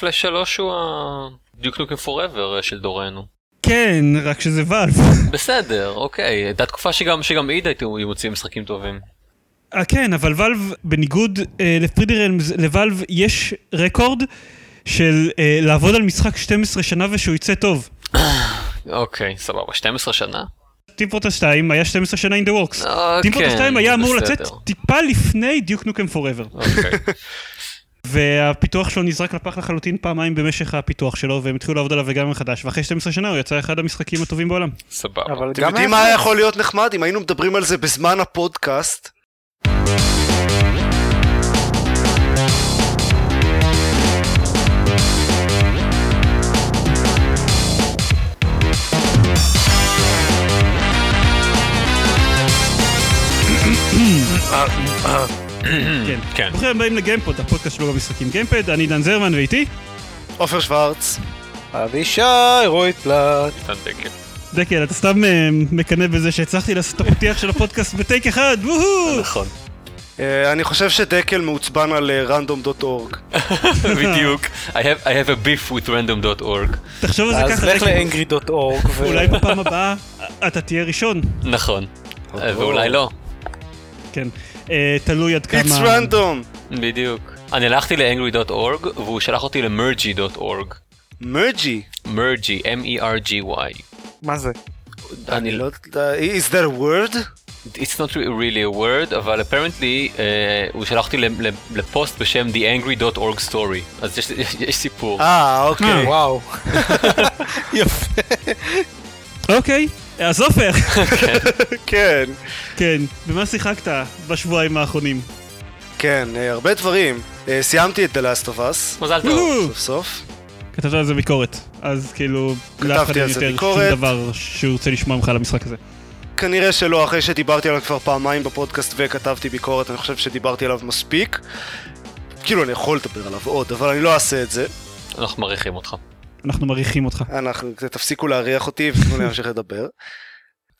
פלאש 3 הוא ה-Duke Nukem Forever של דורנו. כן, רק שזה ואלב. בסדר, אוקיי, הייתה תקופה שגם שגם איד היו מוציאים משחקים טובים. אה, כן, אבל ואלב, בניגוד אה, לפרידי רלמס, לוואלב יש רקורד של אה, לעבוד על משחק 12 שנה ושהוא יצא טוב. אוקיי, סבבה, 12 שנה? טים פורטה 2 היה 12 שנה in the works. אה, טים פורטה כן, 2 היה אמור בסדר. לצאת טיפה לפני דיוק נוקם פוראבר. והפיתוח שלו נזרק לפח לחלוטין פעמיים במשך הפיתוח שלו, והם התחילו לעבוד עליו לגמרי מחדש, ואחרי 12 שנה הוא יצא אחד המשחקים הטובים בעולם. סבבה. אתם יודעים מה היה יכול להיות נחמד אם היינו מדברים על זה בזמן הפודקאסט? כן. כן. ברוכים הבאים לגיימפוד, הפודקאסט שלו במשחקים גיימפד, אני דן זרמן ואיתי, עופר שוורץ. אבישי רויט פלט. איתן דקל. דקל, אתה סתם אה, מקנא בזה שהצלחתי לעשות את הפתיח של הפודקאסט בטייק אחד, וואו! נכון. אה, אני חושב שדקל מעוצבן על אה, random.org. בדיוק. I have I have a beef with random.org. תחשוב על זה אז ככה, לך דקל. ל-angry.org. ו- אולי בפעם הבאה אתה תהיה ראשון, נכון. ואולי לא. כן. אה, תלוי עד כמה... It's random. בדיוק. אני הלכתי ל-angry.org והוא שלח אותי ל-mergy.org. מרג'י. mergy, M-E-R-G-Y. מה זה? אני לא... יודע, is that a word? It's not really a word, אבל apparently אה, הוא שלח אותי לפוסט בשם TheAngry.org Story. אז יש- יש יש סיפור. אה, אוקיי. וואו. יפה. אוקיי, אז עופר, כן. כן, במה שיחקת בשבועיים האחרונים? כן, אה, הרבה דברים. אה, סיימתי את The Last of Us, מזל טוב. סוף סוף. כתבת על זה ביקורת, אז כאילו, לאף אחד כתבתי אין על זה יותר ביקורת. שום דבר שהוא רוצה לשמוע ממך על המשחק הזה. כנראה שלא, אחרי שדיברתי עליו כבר פעמיים בפודקאסט וכתבתי ביקורת, אני חושב שדיברתי עליו מספיק. כאילו, אני יכול לדבר עליו עוד, אבל אני לא אעשה את זה. אנחנו מעריכים אותך. אנחנו מעריכים אותך. אנחנו, תפסיקו להריח אותי ותנו לי להמשיך לדבר.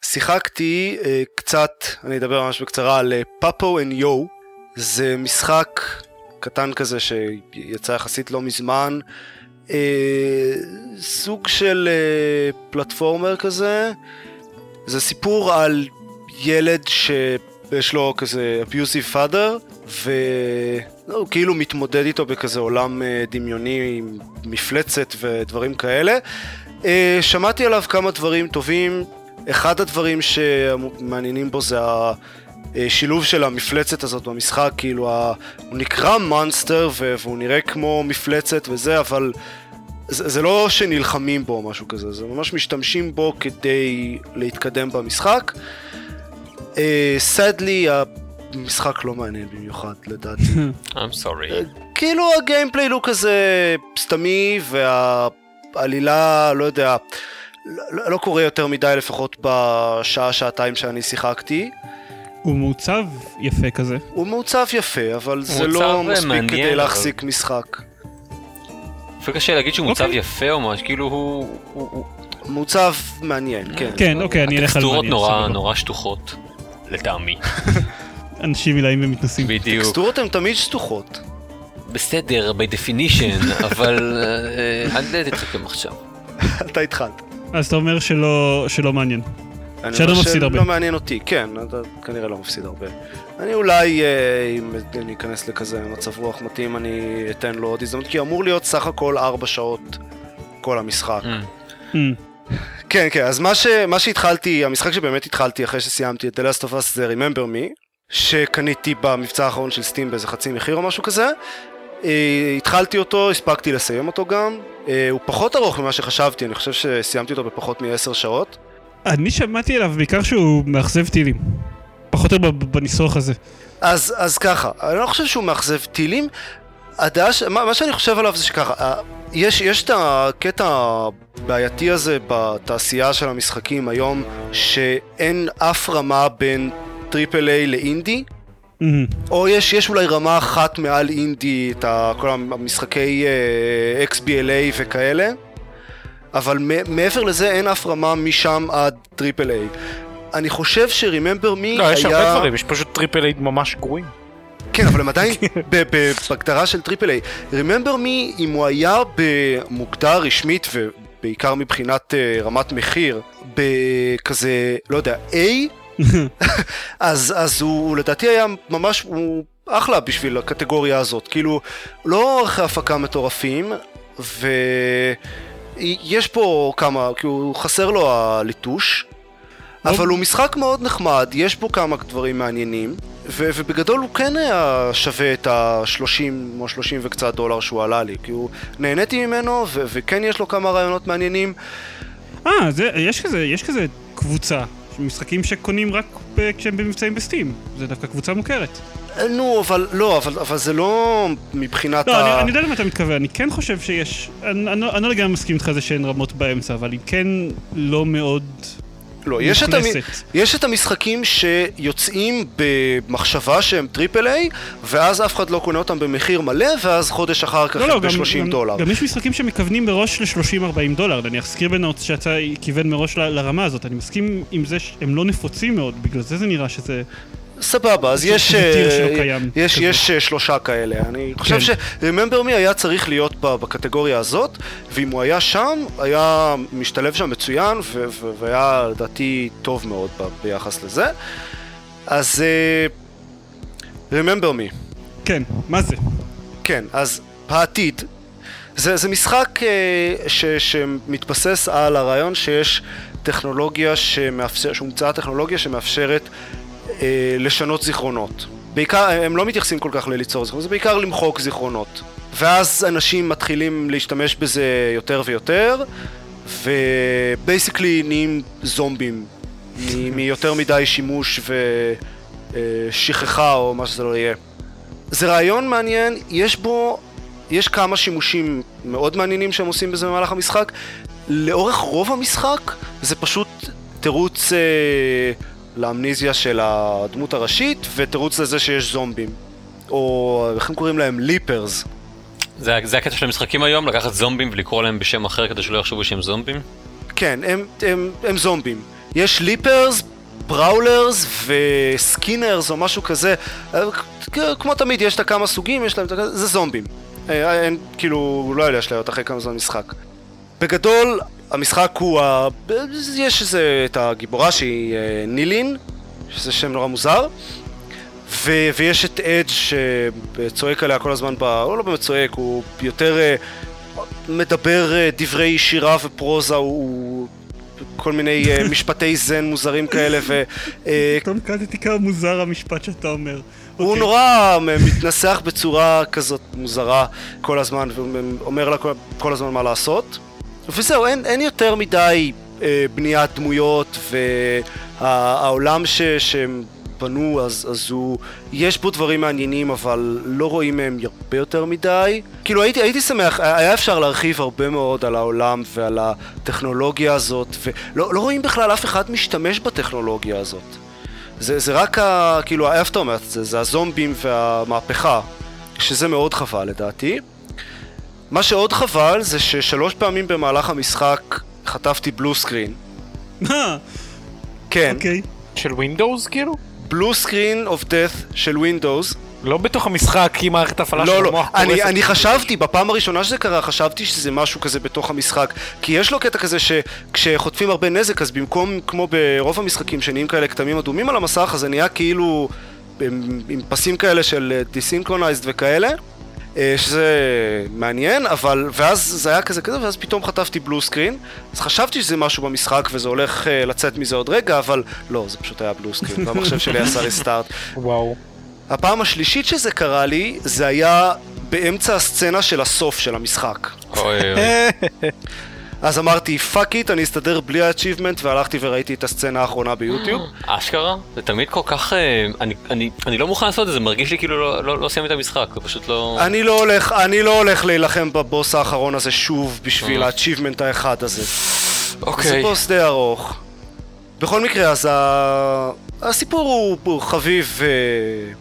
שיחקתי אה, קצת, אני אדבר ממש בקצרה, על פאפו אנד יו. זה משחק קטן כזה שיצא יחסית לא מזמן. אה, סוג של אה, פלטפורמר כזה. זה סיפור על ילד שיש לו כזה abusive father, והוא כאילו מתמודד איתו בכזה עולם אה, דמיוני עם מפלצת ודברים כאלה. אה, שמעתי עליו כמה דברים טובים. אחד הדברים שמעניינים בו זה השילוב של המפלצת הזאת במשחק, כאילו ה... הוא נקרא מונסטר והוא נראה כמו מפלצת וזה, אבל זה, זה לא שנלחמים בו או משהו כזה, זה ממש משתמשים בו כדי להתקדם במשחק. סדלי, המשחק לא מעניין במיוחד לדעתי. I'm sorry. כאילו הגיימפליי הוא כזה סתמי והעלילה, לא יודע, לא, לא קורה יותר מדי לפחות בשעה, שעתיים שאני שיחקתי. הוא מעוצב יפה כזה. הוא מעוצב יפה, אבל זה מעוצב, לא אה, מספיק מעניין, כדי אבל- להחזיק משחק. לפעמים קשה להגיד שהוא מוצב אוקיי. יפה או משהו, כאילו הוא... הוא- מעוצב מעניין, כן. כן, אוקיי, אני אלך על הטקסטורות מעניין. נורא סבבה. נורא שטוחות. לטעמי. אנשים מילאים ומתנסים. בדיוק. טקסטורות הן תמיד שטוחות. בסדר, by definition, אבל... אה, אל תתחכם עכשיו. אתה התחלת. אז אתה אומר שלא שלא מעניין. אני שאתה אומר מפסיד הרבה. שלא מעניין אותי, כן, אתה כנראה לא מפסיד הרבה. אני אולי, אה, אם אני אכנס לכזה מצב רוח מתאים, אני אתן לו עוד הזדמנות, כי אמור להיות סך הכל ארבע שעות כל המשחק. Mm. Hmm. כן, כן, אז מה, ש, מה שהתחלתי, המשחק שבאמת התחלתי אחרי שסיימתי את The Last of Us זה Remember Me, שקניתי במבצע האחרון של סטים באיזה חצי מחיר או משהו כזה. אה, התחלתי אותו, הספקתי לסיים אותו גם. אה, הוא פחות ארוך ממה שחשבתי, אני חושב שסיימתי אותו בפחות מעשר שעות. אני שמעתי עליו בעיקר שהוא מאכזב טילים. פחות או יותר בניסוח הזה. אז, אז ככה, אני לא חושב שהוא מאכזב טילים. הדעה, ש... מה, מה שאני חושב עליו זה שככה, אה, יש, יש את הקטע הבעייתי הזה בתעשייה של המשחקים היום, שאין אף רמה בין triple A לאינדי, מהמם. או יש, יש אולי רמה אחת מעל אינדי, את ה, כל המשחקי אה, XBLA וכאלה, אבל מעבר לזה אין אף רמה משם עד triple A. אני חושב ש-Remember Me לא, יש הרבה היה... דברים, יש פשוט triple A ממש גרועים. כן, אבל הם עדיין ב- בהגדרה של triple A. Remember me, אם הוא היה במוגדר רשמית ובעיקר מבחינת אה, רמת מחיר, בכזה, לא יודע, A, אז, אז הוא, הוא לדעתי היה ממש, הוא אחלה בשביל הקטגוריה הזאת. כאילו, לא ערכי הפקה מטורפים, ויש פה כמה, כאילו חסר לו הליטוש, אבל הוא משחק מאוד נחמד, יש בו כמה דברים מעניינים, ו- ובגדול הוא כן היה שווה את ה-30 או 30 וקצת דולר שהוא עלה לי, כי הוא נהניתי ממנו, ו- וכן יש לו כמה רעיונות מעניינים. אה, יש כזה, יש כזה קבוצה. משחקים שקונים רק ב- כשהם במבצעים בסטים. זה דווקא קבוצה מוכרת. אה, נו, אבל לא, אבל, אבל זה לא מבחינת לא, ה... אני, אני יודע למה אתה מתכוון, אני כן חושב שיש... אני, אני, לא- אני לא לגמרי מסכים איתך זה שאין רמות באמצע, אבל היא כן לא מאוד לא, יש את, המ... יש את המשחקים שיוצאים במחשבה שהם triple A, ואז אף אחד לא קונה אותם במחיר מלא, ואז חודש אחר כך לא, לא, הם גם, ב-30 גם, דולר. גם יש משחקים שמכוונים מראש ל-30-40 דולר, נניח Scribblenauts שיצא כיוון מראש ל- לרמה הזאת, אני מסכים עם זה שהם לא נפוצים מאוד, בגלל זה זה נראה שזה... סבבה, אז יש, שזה tier אה, יש. יש אה, שלושה כאלה. אני חושב כן. ש-Remember Me היה צריך להיות בקטגוריה הזאת, ואם הוא היה שם, היה משתלב שם מצוין, והיה לדעתי טוב מאוד ביחס לזה. אז אה, Remember Me. כן, מה זה? כן, אז העתיד. זה, זה משחק אה, ש, שמתבסס על הרעיון שיש טכנולוגיה שמאפשר, שהומצאה טכנולוגיה שמאפשרת לשנות זיכרונות. בעיקר, הם לא מתייחסים כל כך לליצור זיכרונות, זה בעיקר למחוק זיכרונות. ואז אנשים מתחילים להשתמש בזה יותר ויותר, ובייסיקלי נהיים זומבים מיותר מדי שימוש ושכחה או מה שזה לא יהיה. זה רעיון מעניין, יש בו, יש כמה שימושים מאוד מעניינים שהם עושים בזה במהלך המשחק. לאורך רוב המשחק זה פשוט תירוץ אה, לאמניזיה של הדמות הראשית ותירוץ לזה שיש זומבים. או איך הם קוראים להם? ליפרס. זה, זה הקטע של המשחקים היום, לקחת זומבים ולקרוא להם בשם אחר כדי שלא יחשבו שהם זומבים? כן, הם, הם, הם זומבים. יש ליפרס, בראולרס וסקינרס או משהו כזה. אה, כמו תמיד, יש את הכמה סוגים, יש להם את ה... זה זומבים. אה, אין, כאילו, לא יודע אשליות אחרי כמה זמן משחק. בגדול, המשחק הוא ה... יש איזה... את הגיבורה שהיא אה, נילין, שזה שם נורא מוזר. ו- ויש את אדג' שצועק עליה כל הזמן, ב... הוא לא באמת צועק, הוא יותר אה, מדבר אה, דברי שירה ופרוזה, הוא- כל מיני אה, משפטי זן מוזרים כאלה, והוא פתאום קלטתי כמה מוזר המשפט שאתה אומר. הוא אוקיי. נורא מתנסח בצורה כזאת מוזרה כל הזמן, ואומר לה כל, כל הזמן מה לעשות. וזהו, אין, אין יותר מדי אה, בניית דמויות, והעולם ש, שהם בנו, אז, אז הוא... יש בו דברים מעניינים, אבל לא רואים מהם הרבה יותר מדי. כאילו הייתי, הייתי שמח, היה אפשר להרחיב הרבה מאוד על העולם ועל הטכנולוגיה הזאת, ולא לא רואים בכלל אף אחד משתמש בטכנולוגיה הזאת. זה, זה רק ה... כאילו האפטרמט, זה, זה הזומבים והמהפכה, שזה מאוד חבל לדעתי. מה שעוד חבל זה ששלוש פעמים במהלך המשחק חטפתי blue screen. אה, כן, אוקיי. של Windows כאילו? blue screen of death של Windows. לא בתוך המשחק עם מערכת הפעלה של לא, לא, המוח אני, קורסת. אני חשבתי, בפעם הראשונה שזה קרה, חשבתי שזה משהו כזה בתוך המשחק. כי יש לו קטע כזה שכשחוטפים הרבה נזק, אז במקום, כמו ברוב המשחקים שנהיים כאלה כתמים אדומים על המסך, אז זה נהיה כאילו עם, עם פסים כאלה של desynchronized וכאלה. אה, שזה מעניין, אבל, ואז זה היה כזה כזה, ואז פתאום חטפתי blue screen, אז חשבתי שזה משהו במשחק וזה הולך אה, לצאת מזה עוד רגע, אבל לא, זה פשוט היה blue screen, והמחשב שלי עשה לי restart. וואו. הפעם השלישית שזה קרה לי, זה היה באמצע הסצנה של הסוף של המשחק. אוי אוי. אז אמרתי, fuck it, אני אסתדר בלי ה-achievement, והלכתי וראיתי את הסצנה האחרונה ביוטיוב. אשכרה? זה תמיד כל כך... אה, אני, אני, אני לא מוכן לעשות את זה, מרגיש לי כאילו לא, לא, לא סיימתי את המשחק, זה פשוט לא... אני לא הולך, אני לא הולך להילחם בבוס האחרון הזה שוב בשביל אה. ה-achievement האחד הזה. זה אוקיי. בוס די ארוך. בכל מקרה, אז ה... הסיפור הוא, חביב אה,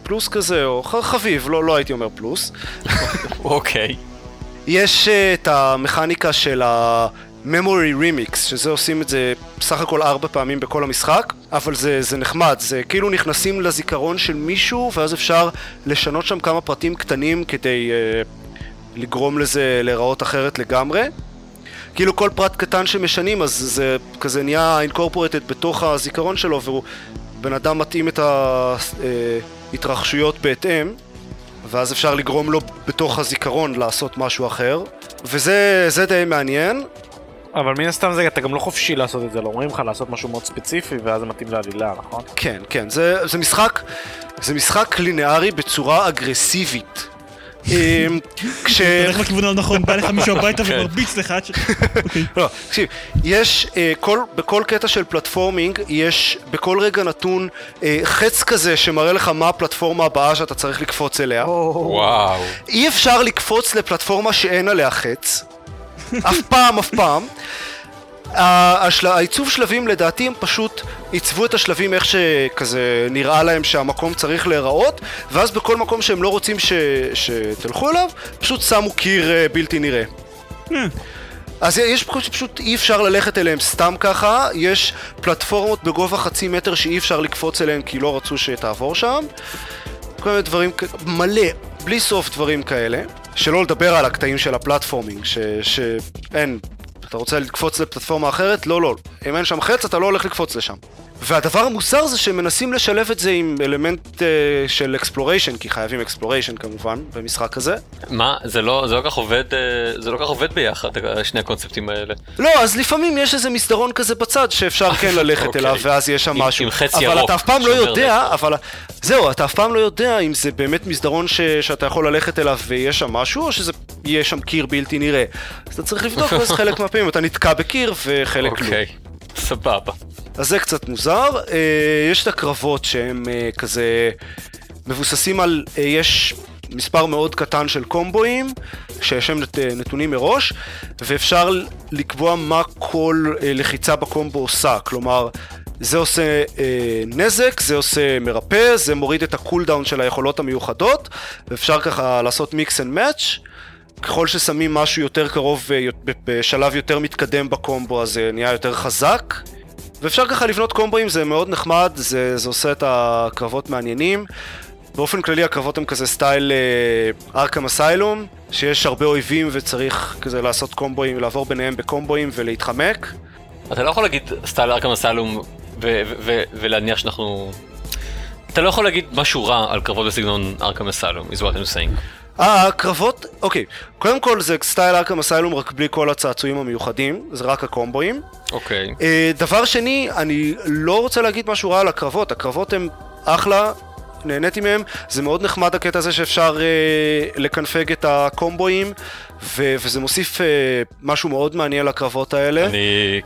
פלוס כזה, או חביב, לא, לא הייתי אומר פלוס. אוקיי. יש אה, את המכניקה של ה-memory remix, שזה עושים את זה בסך הכל ארבע פעמים בכל המשחק. אבל זה, זה נחמד, זה כאילו נכנסים לזיכרון של מישהו ואז אפשר לשנות שם כמה פרטים קטנים כדי אה, לגרום לזה להיראות אחרת לגמרי. כאילו כל פרט קטן שמשנים אז זה כזה נהיה אינקורפורטד בתוך הזיכרון שלו והוא בן אדם מתאים את ההתרחשויות בהתאם ואז אפשר לגרום לו בתוך הזיכרון לעשות משהו אחר וזה זה די מעניין אבל מן הסתם זה, אתה גם לא חופשי לעשות את זה, לא אומרים לך לעשות משהו מאוד ספציפי ואז זה מתאים לעלילה, נכון? כן, כן, זה, זה משחק, זה משחק לינארי בצורה אגרסיבית. כש... אתה הולך בכיוון הנכון, בא לך מישהו הביתה ומרביץ לך עד ש... אוקיי. לא, תקשיב, יש, אה, כל, בכל קטע של פלטפורמינג, יש בכל רגע נתון אה, חץ כזה שמראה לך מה הפלטפורמה הבאה שאתה צריך לקפוץ אליה. וואו. אי אפשר לקפוץ לפלטפורמה שאין עליה חץ. אף פעם, אף פעם. העיצוב שלבים לדעתי הם פשוט עיצבו את השלבים איך שכזה נראה להם שהמקום צריך להיראות ואז בכל מקום שהם לא רוצים ש... שתלכו אליו פשוט שמו קיר אה, בלתי נראה. אה, אז יש פשוט, פשוט אי אפשר ללכת אליהם סתם ככה, יש פלטפורמות בגובה חצי מטר שאי אפשר לקפוץ אליהם כי לא רצו שתעבור שם. כל מיני דברים, מלא, בלי סוף דברים כאלה. שלא לדבר על הקטעים של ה platforming, שאין, אתה רוצה לקפוץ לפלטפורמה אחרת? לא, לא. אם אין שם חץ, אתה לא הולך לקפוץ לשם. והדבר המוזר זה שהם מנסים לשלב את זה עם אלמנט אה, של exploration, כי חייבים exploration כמובן, במשחק הזה. מה? זה לא זה לא כך עובד, אה, זה לא כך עובד ביחד, שני הקונספטים האלה. לא, אז לפעמים יש איזה מסדרון כזה בצד שאפשר כן ללכת אוקיי. אליו ואז יש שם עם- משהו. עם חץ אבל ירוק אתה אף פעם לא יודע, לך. אבל... זהו, אתה אף פעם לא יודע אם זה באמת מסדרון ש... שאתה יכול ללכת אליו ויש שם משהו, או שזה יהיה שם קיר בלתי נראה. אז אתה צריך לבדוק, ואז חלק מהפעמים אתה נתקע בקיר וחלק לא. סבבה. אז זה קצת מוזר. אה, יש את הקרבות שהם אה, כזה מבוססים על... אה, יש מספר מאוד קטן של קומבואים, שיש שם נת, נתונים מראש, ואפשר לקבוע מה כל לחיצה בקומבו עושה. כלומר, זה עושה אה, נזק, זה עושה מרפא, זה מוריד את ה cooldown של היכולות המיוחדות, ואפשר ככה לעשות mix and match. ככל ששמים משהו יותר קרוב אה, בשלב יותר מתקדם בקומבו אז זה נהיה יותר חזק ואפשר ככה לבנות קומבואים, זה מאוד נחמד, זה, זה עושה את הקרבות מעניינים. באופן כללי הקרבות הם כזה style Arkham Asylum, שיש הרבה אויבים וצריך כזה לעשות קומבואים, לעבור ביניהם בקומבואים ולהתחמק. אתה לא יכול להגיד סטייל ארכם ו- ולהניח שאנחנו... אתה לא יכול להגיד משהו רע על קרבות בסגנון ארכם אסלום, is what I'm saying. אה, הקרבות, אוקיי, קודם כל זה סטייל ארכם אסיילום רק בלי כל הצעצועים המיוחדים, זה רק הקומבואים. אוקיי. אה, דבר שני, אני לא רוצה להגיד משהו רע על הקרבות, הקרבות הם אחלה, נהניתי מהם, זה מאוד נחמד הקטע הזה שאפשר אה, לקנפג את הקומבואים, ו- וזה מוסיף אה, משהו מאוד מעניין לקרבות האלה. אני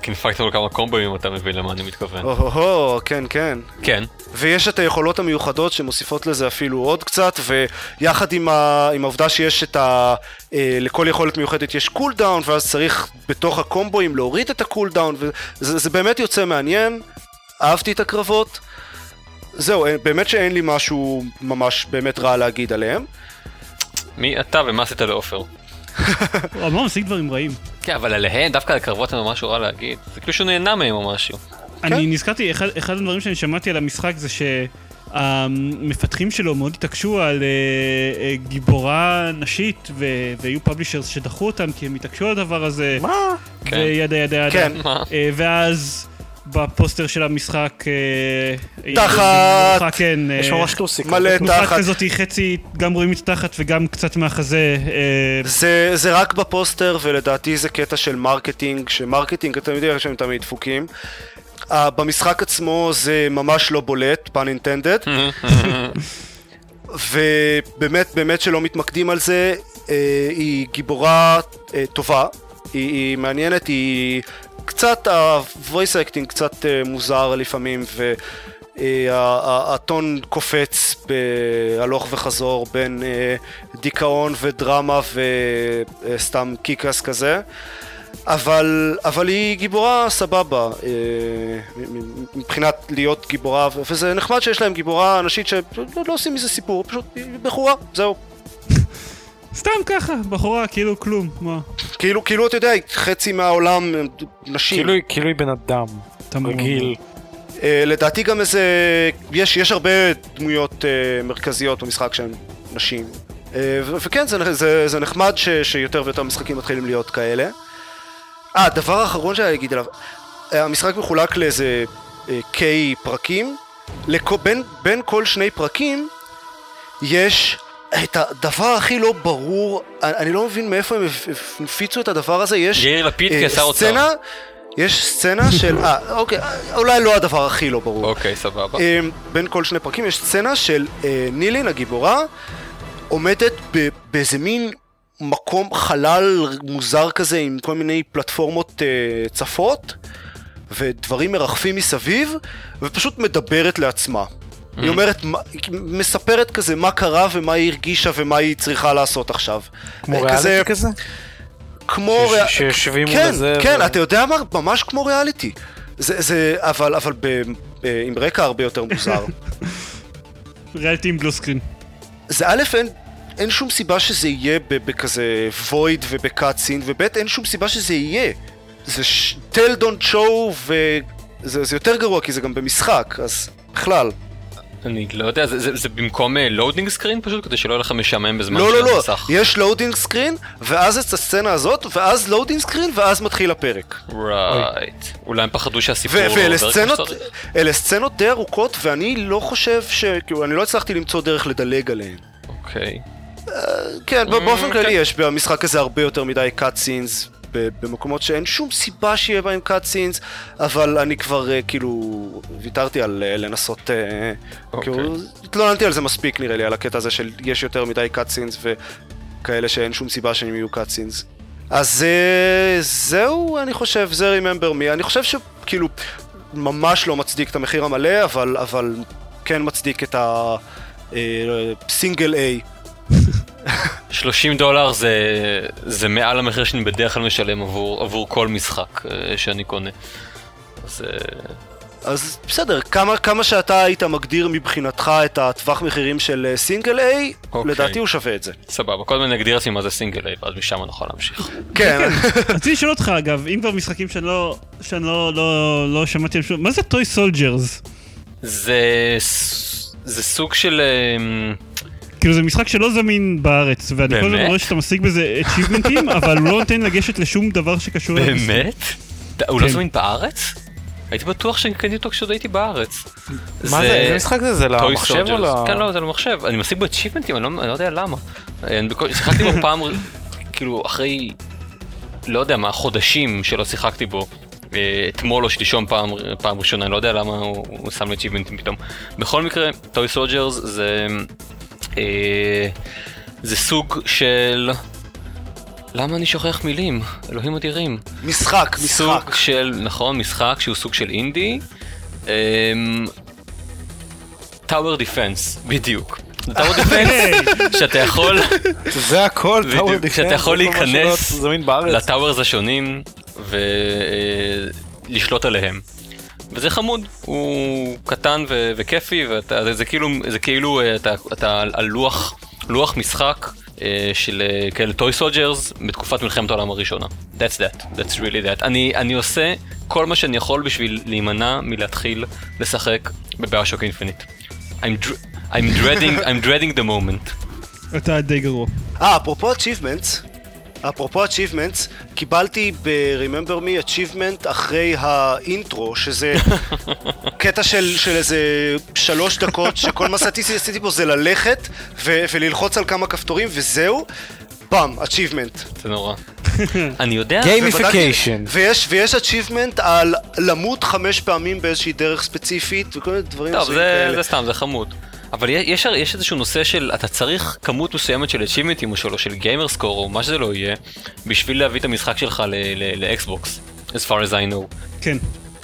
קינפקתי לו כמה קומבואים, אתה מבין למה אני מתכוון. או-הו-הו, כן, כן. כן. ויש את היכולות המיוחדות שמוסיפות לזה אפילו עוד קצת, ויחד עם, ה... עם העובדה שיש את ה... אה, לכל יכולת מיוחדת יש cooldown, ואז צריך בתוך הקומבואים להוריד את ה cooldown, וזה זה באמת יוצא מעניין, אהבתי את הקרבות. זהו, אין- באמת שאין לי משהו ממש באמת רע להגיד עליהם. מי אתה ומה עשית לעופר? הוא אמר משיג דברים רעים. כן, אבל עליהן, דווקא על הקרבות אין לו משהו רע להגיד. זה כאילו שהוא נהנה מהם או משהו. אני נזכרתי, אחד, אחד הדברים שאני שמעתי על המשחק זה שהמפתחים שלו מאוד התעקשו על אה, אה, גיבורה נשית, ו- והיו publishers שדחו אותם כי הם התעקשו על הדבר הזה, מה? כן. ו yada yada yada. כן. מה? אה, ואז בפוסטר של המשחק... אה, תחת. אה, כן. אה, יש ממש טוסיק. מלא תנוחת תחת. כזאת, חצי, גם רואים את התחת וגם קצת מהחזה. זה, זה רק בפוסטר, ולדעתי זה קטע של marketing, ש marketing, אתם יודעים שהם תמיד דפוקים. אה, במשחק עצמו זה ממש לא בולט, pun intended. ובאמת, באמת שלא מתמקדים על זה, אה, היא גיבורה אה, טובה, היא, היא מעניינת, היא קצת, ה-voice acting קצת אה, מוזר לפעמים, ו... uh, הטון קופץ בהלוך וחזור בין uh, דיכאון ודרמה וסתם קיקס כזה. אבל, אבל היא גיבורה סבבה, אה, מבחינת להיות גיבורה, וזה נחמד שיש להם גיבורה נשית שלא לא עושים מזה סיפור, פשוט היא בחורה, זהו. סתם ככה, בחורה, כאילו כלום. מה? כאילו, כאילו, אתה יודע, חצי מהעולם הם נשים. כאילו היא- כאילו היא בן אדם. תמור. רגיל. אה, לדעתי גם איזה... יש, יש הרבה דמויות אה, מרכזיות במשחק שהן נשים. אה, ו- וכן, זה, זה, זה נחמד ש, שיותר ויותר משחקים מתחילים להיות כאלה. אה, הדבר האחרון שאני אגיד עליו, אה, המשחק מחולק לאיזה אה, K פרקים. לכו, בין, בין כל שני פרקים יש את הדבר הכי לא ברור, אני, לא מבין מאיפה הם הפ- הפיצו את הדבר הזה, יש... יאיר לפיד אה, כשר אוצר. סצנה, יש סצנה של... אה, אוקיי, אולי לא הדבר הכי לא ברור. אוקיי, סבבה. אה, בין כל שני פרקים יש סצנה של אה, נילין הגיבורה עומדת באיזה מין מקום חלל מוזר כזה עם כל מיני פלטפורמות אה, צפות ודברים מרחפים מסביב ופשוט מדברת לעצמה. היא אומרת, מספרת כזה מה קרה ומה היא הרגישה ומה היא צריכה לעשות עכשיו. כמו אה, ריאליטי כזה? כמו... ש- ריאל- שיושבים מול כן, הזה כן, ו- אתה יודע מה? ממש כמו ריאליטי. זה, זה, אבל, אבל ב, ב, עם רקע הרבה יותר מוזר. ריאליטי עם blue screen. זה א', אין, אין שום סיבה שזה יהיה ב- בכזה void וב cutscene, וב', אין שום סיבה שזה יהיה. זה ש- tell don't show, וזה זה יותר גרוע כי זה גם במשחק, אז בכלל. אני לא יודע, זה- זה זה במקום loading screen פשוט? כדי שלא יהיה לך משעמם בזמן לא, לא, של לא, המסך. יש loading screen, ואז את הסצנה הזאת, ואז loading screen, ואז מתחיל הפרק. Right. אולי הם פחדו שהסיפור לא עובר כמו סצנות, שצריך? אלה סצנות די ארוכות, ואני לא חושב ש... כאילו, אני לא הצלחתי למצוא דרך לדלג עליהן. אוקיי. כן, ב- באופן Mm, כללי כן. יש במשחק הזה הרבה יותר מדי cut scenes במקומות שאין שום סיבה שיהיה בהם cut scenes, אבל אני כבר אה, כאילו ויתרתי על אה, לנסות, אה, אוקיי. כאילו, התלוננתי על זה מספיק נראה לי, על הקטע הזה של יש יותר מדי cut scenes וכאלה שאין שום סיבה שהם יהיו cut scenes. אז אה, זהו, אני חושב, זה Remember Me. אני חושב שכאילו, ממש לא מצדיק את המחיר המלא, אבל, אבל כן מצדיק את ה-single A. 30 דולר זה, זה מעל המחיר שאני בדרך כלל משלם עבור, עבור כל משחק אה, שאני קונה. אז אה, אז בסדר, כמה, כמה שאתה היית מגדיר מבחינתך את הטווח מחירים של אה, single A, אוקיי. לדעתי הוא שווה את זה. סבבה, קודם נגדיר לעצמי מה זה single A, ואז משם נוכל להמשיך. כן, רציתי לשאול אותך אגב, אם כבר משחקים שאני לא, שאני לא, לא, לא שמעתי שום, מה זה Toy Soldiers? זה, זה סוג של... כאילו זה משחק שלא זמין בארץ, ואני כל הזמן? רואה שאתה משיג בזה achievement ים, אבל הוא לא נותן לגשת לשום דבר שקשור למשחק. באמת? הוא לא כן. זמין בארץ? הייתי בטוח שאני קניתי אותו כשעוד הייתי בארץ. מה זה? איזה משחק זה? זה למחשב או. ל... כן, לא, זה למחשב. אני משיג בו אני לא אני לא יודע למה. אני בכל- שיחקתי בו פעם, כאילו, אחרי, לא יודע מה, חודשים שלא שיחקתי בו. אה, אתמול או שלשום פעם, פעם ראשונה, אני לא יודע למה הוא, הוא שם לי achievement ים פתאום. בכל מקרה, Toy Soldiers זה... אה, זה סוג של... למה אני שוכח מילים? אלוהים אדירים. משחק, משחק. סוג של, נכון, משחק שהוא סוג של אינדי. Tower Defense, בדיוק. Tower Defense, שאתה יכול זה הכל, Tower Defense, שאתה יכול להיכנס. ל towers השונים ולשלוט עליהם. וזה חמוד, הוא קטן ו- וכיפי, ואתה, זה, זה כאילו, זה כאילו אה, אתה, אתה על לוח, לוח משחק אה, של אה, כאלה Toy Soldiers בתקופת מלחמת העולם הראשונה. That's that, that's really that. אני, אני עושה כל מה שאני יכול בשביל להימנע מלהתחיל לשחק ב BioShock Infinite. I'm, dr- I'm dreading, I'm dreading the moment. אתה די גרוע. אה, אפרופו achievements, אפרופו achievements, קיבלתי ב-Remember Me achievement אחרי האינטרו, שזה קטע של, של איזה שלוש דקות, שכל מה שעשיתי עשיתי פה זה ללכת ו- וללחוץ על כמה כפתורים וזהו, פעם, achievement. זה נורא. אני יודע, gamification. ויש, ויש achievement על למות חמש פעמים באיזושהי דרך ספציפית וכל מיני דברים טוב, זה, כאלה. זה סתם, זה חמוד. אבל יש, יש איזשהו נושא של אתה צריך כמות מסוימת של achievement ים או של, gamer score או מה שזה לא יהיה בשביל להביא את המשחק שלך ל Xbox, as far as I know. כן.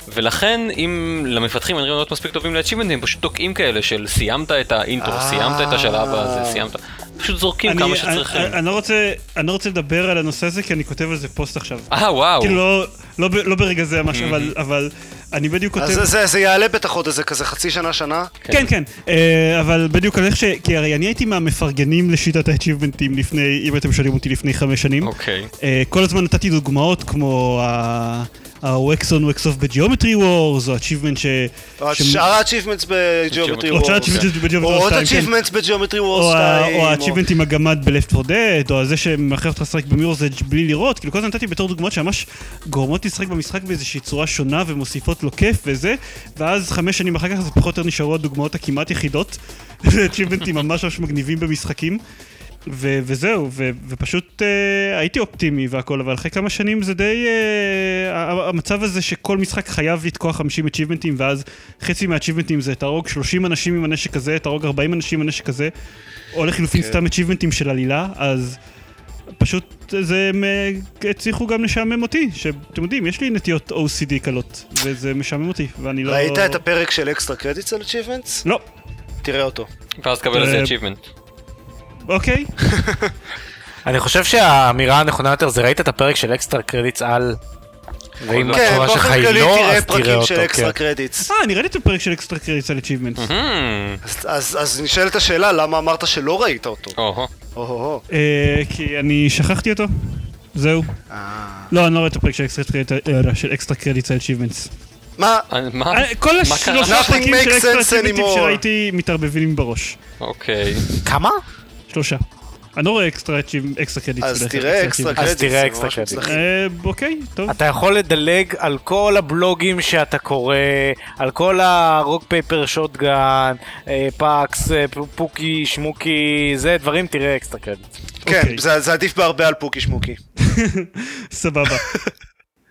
ולכן אם למפתחים אין רעיונות מספיק טובים הם פשוט תוקעים כאלה של סיימת את האינטרו, אה. סיימת את השלב הזה, סיימת, פשוט זורקים אני- כמה שצריכים. אני- לא רוצה- אני לא רוצה לדבר על הנושא הזה, כי אני כותב על זה פוסט עכשיו. אה וואו, כאילו לא- לא ב- לא ברגע זה ממש, אבל- אבל אני בדיוק כותב... אז זה, זה, זה יעלה בטח עוד איזה כזה חצי שנה, שנה. כן, כן, אה, אבל בדיוק על איך ש... כי הרי אני הייתי מהמפרגנים לשיטת ה-achievementים לפני, אם אתם שואלים אותי לפני חמש שנים. אוקיי. אה, כל הזמן נתתי דוגמאות כמו ה... ה-wax on wax off ב Geometry Wars, או achievement ש... או שאר ה-achievements ב Geometry או או Wars. שאר ה-achievements ב Geometry או עוד 2, כן. achievements ב Geometry Wars או ה- 2. או ה-achievement עם הגמד ב-Left 4 Dead, או זה שמכריח אותך לשחק ב Mirror's Edge בלי לראות, כאילו כל הזמן נתתי בתור דוגמאות שממש גורמות לשחק במשחק באיזושהי צורה שונה ומוסיפות לו כיף וזה, ואז חמש שנים אחר כך זה פחות או יותר נשארו הדוגמאות הכמעט יחידות, achievement ים ממש ממש מגניבים במשחקים. ו- וזהו, ו- ופשוט אה, הייתי אופטימי והכל, אבל אחרי כמה שנים זה די... ה- המצב הזה שכל משחק חייב לתקוע 50 achievementים, ואז חצי מה-achievementים זה תהרוג 30 אנשים עם הנשק הזה, תהרוג 40 אנשים עם הנשק הזה, או לחילופין כן. סתם achievementים של עלילה, אז פשוט זה, הם הצליחו גם לשעמם אותי, שאתם יודעים, יש לי נטיות OCD קלות, וזה משעמם אותי, ואני לא... ראית את הפרק של אקסטרה קרדיטס על achievements? לא, תראה אותו. ואז תקבל על זה אה, achievement. אוקיי. אני חושב שהאמירה הנכונה יותר זה ראית את הפרק של Extra Credits על... ואם כן, התשובה שלך היא לא, תראה אז תראה פרקים אותו. של כן. Extra Credits. אה, אני ראיתי את הפרק של Extra Credits על achievements. אז- נשאלת השאלה, למה אמרת שלא ראית אותו? אה, כי אני שכחתי אותו. זהו. אה. לא, אני לא רואה את הפרק של אקסטרה אה, של Extra Credits על achievements. מה? מה? כל? השלושה פרקים של Extra Credits. שראיתי מתערבבים בראש. אוקיי. כמה? שלושה. אני לא רואה Extra Credits. אז תראה Extra achievements. Credits. תראה אקסטרה. מוצלחים. אה, אוקיי, טוב. אתה יכול לדלג על כל הבלוגים שאתה קורא, על כל ה Rock Paper Shotgun, אה, פאקס, אה, פוקי, שמוקי, זה דברים, תראה Extra Credit. כן, אוקיי. זה זה עדיף בהרבה על פוקי שמוקי. סבבה.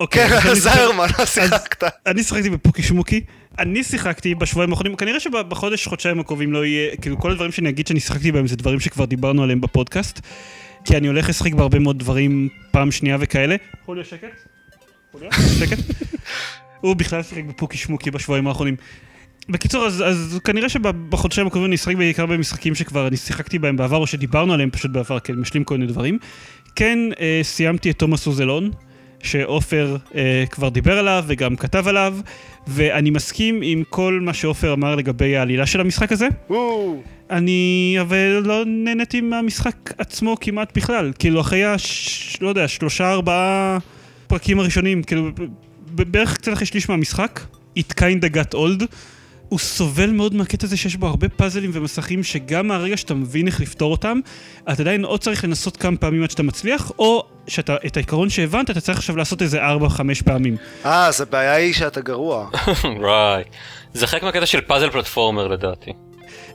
אוקיי, כן, זיירמן, מה שיחקת? אני שיחקתי בפוקי שמוקי. אני שיחקתי בשבועיים האחרונים, כנראה שבחודש, חודשיים הקרובים לא יהיה, כאילו כל הדברים שאני אגיד שאני שיחקתי בהם זה דברים שכבר דיברנו עליהם בפודקאסט. כי אני הולך לשחק בהרבה מאוד דברים פעם שנייה וכאלה. חוליו שקט? חוליו? שקט? הוא בכלל שיחק בפוקי שמוקי בשבועיים האחרונים. בקיצור, אז, אז כנראה שבחודשיים הקרובים אני אשחק בעיקר במשחקים שכבר אני שיחקתי בהם בעבר, או שדיברנו עליהם פשוט בעבר, כי אני משלים כל מיני דברים. כן, אה, סיימתי את תומאס אוזלון, שעופר אה, כבר דיבר עליו וגם כתב עליו, ואני מסכים עם כל מה שעופר אמר לגבי העלילה של המשחק הזה. וואו. אני אבל לא נהניתי מהמשחק עצמו כמעט בכלל. כאילו אחרי הש... לא יודע, שלושה ארבעה פרקים הראשונים, כאילו בערך קצת אחרי שליש מהמשחק, it kinda got old. הוא סובל מאוד מהקטע הזה שיש בו הרבה פאזלים ומסכים שגם מהרגע שאתה מבין איך לפתור אותם, אתה עדיין או צריך לנסות כמה פעמים עד שאתה מצליח, או שאתה, את העיקרון שהבנת, אתה צריך עכשיו לעשות איזה 4-5 פעמים. אה, אז הבעיה היא שאתה גרוע. ראי. זה חלק מהקטע של פאזל פלטפורמר לדעתי.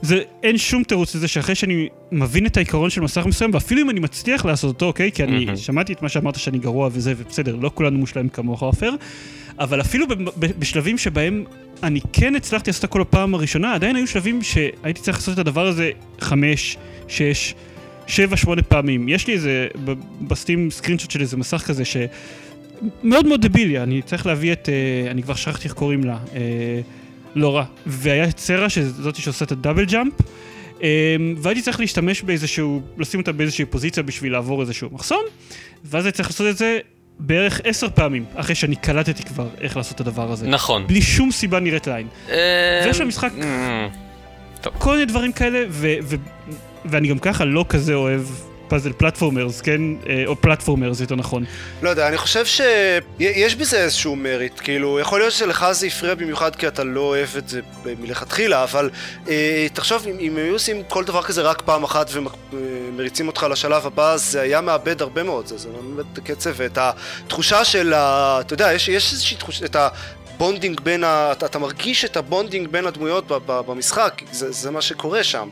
זה, אין שום תירוץ לזה שאחרי שאני מבין את העיקרון של מסך מסוים, ואפילו אם אני מצליח לעשות אותו, אוקיי? כי אני. שמעתי את מה שאמרת שאני גרוע וזה, ובסדר, לא כולנו מושלמים כמוך עופר, אבל אפילו בשלבים שבהם אני כן הצלחתי לעשות הכל בפעם הראשונה, עדיין היו שלבים שהייתי צריך לעשות את הדבר הזה חמש, שש, שבע, שמונה פעמים. יש לי איזה, בסטים סקרינשוט של איזה מסך כזה ש... מאוד מאוד דבילי, אני צריך להביא את, אה, אני כבר שכחתי איך קוראים לה, אה, לא רע. והיה את סרה, שזאתי שעושה את הדאבל ג'אמפ, אה, והייתי צריך להשתמש באיזשהו, לשים אותה באיזושהי פוזיציה בשביל לעבור איזשהו מחסום, ואז הייתי צריך לעשות את זה בערך עשר פעמים, אחרי שאני קלטתי כבר איך לעשות את הדבר הזה. נכון. בלי שום סיבה נראית לעין. אה, ויש למשחק- אה, כל מיני דברים כאלה, ואני גם ככה לא כזה אוהב פאזל פלטפורמרס, כן? אה, או פלטפורמרס, יותר נכון. לא יודע, אני חושב שיש בזה איזשהו מריט, כאילו, יכול להיות שלך זה הפריע במיוחד כי אתה לא אוהב את זה מלכתחילה, אבל אה, תחשוב, אם, אם היו עושים כל דבר כזה רק פעם אחת ומריצים אותך לשלב הבא, זה היה מאבד הרבה מאוד, זה, זה מאבד את הקצב ואת התחושה של ה... אתה יודע, יש, יש איזושהי תחושה, את ה bonding בין ה... אתה, מרגיש את ה bonding בין הדמויות במשחק, זה, זה מה שקורה שם.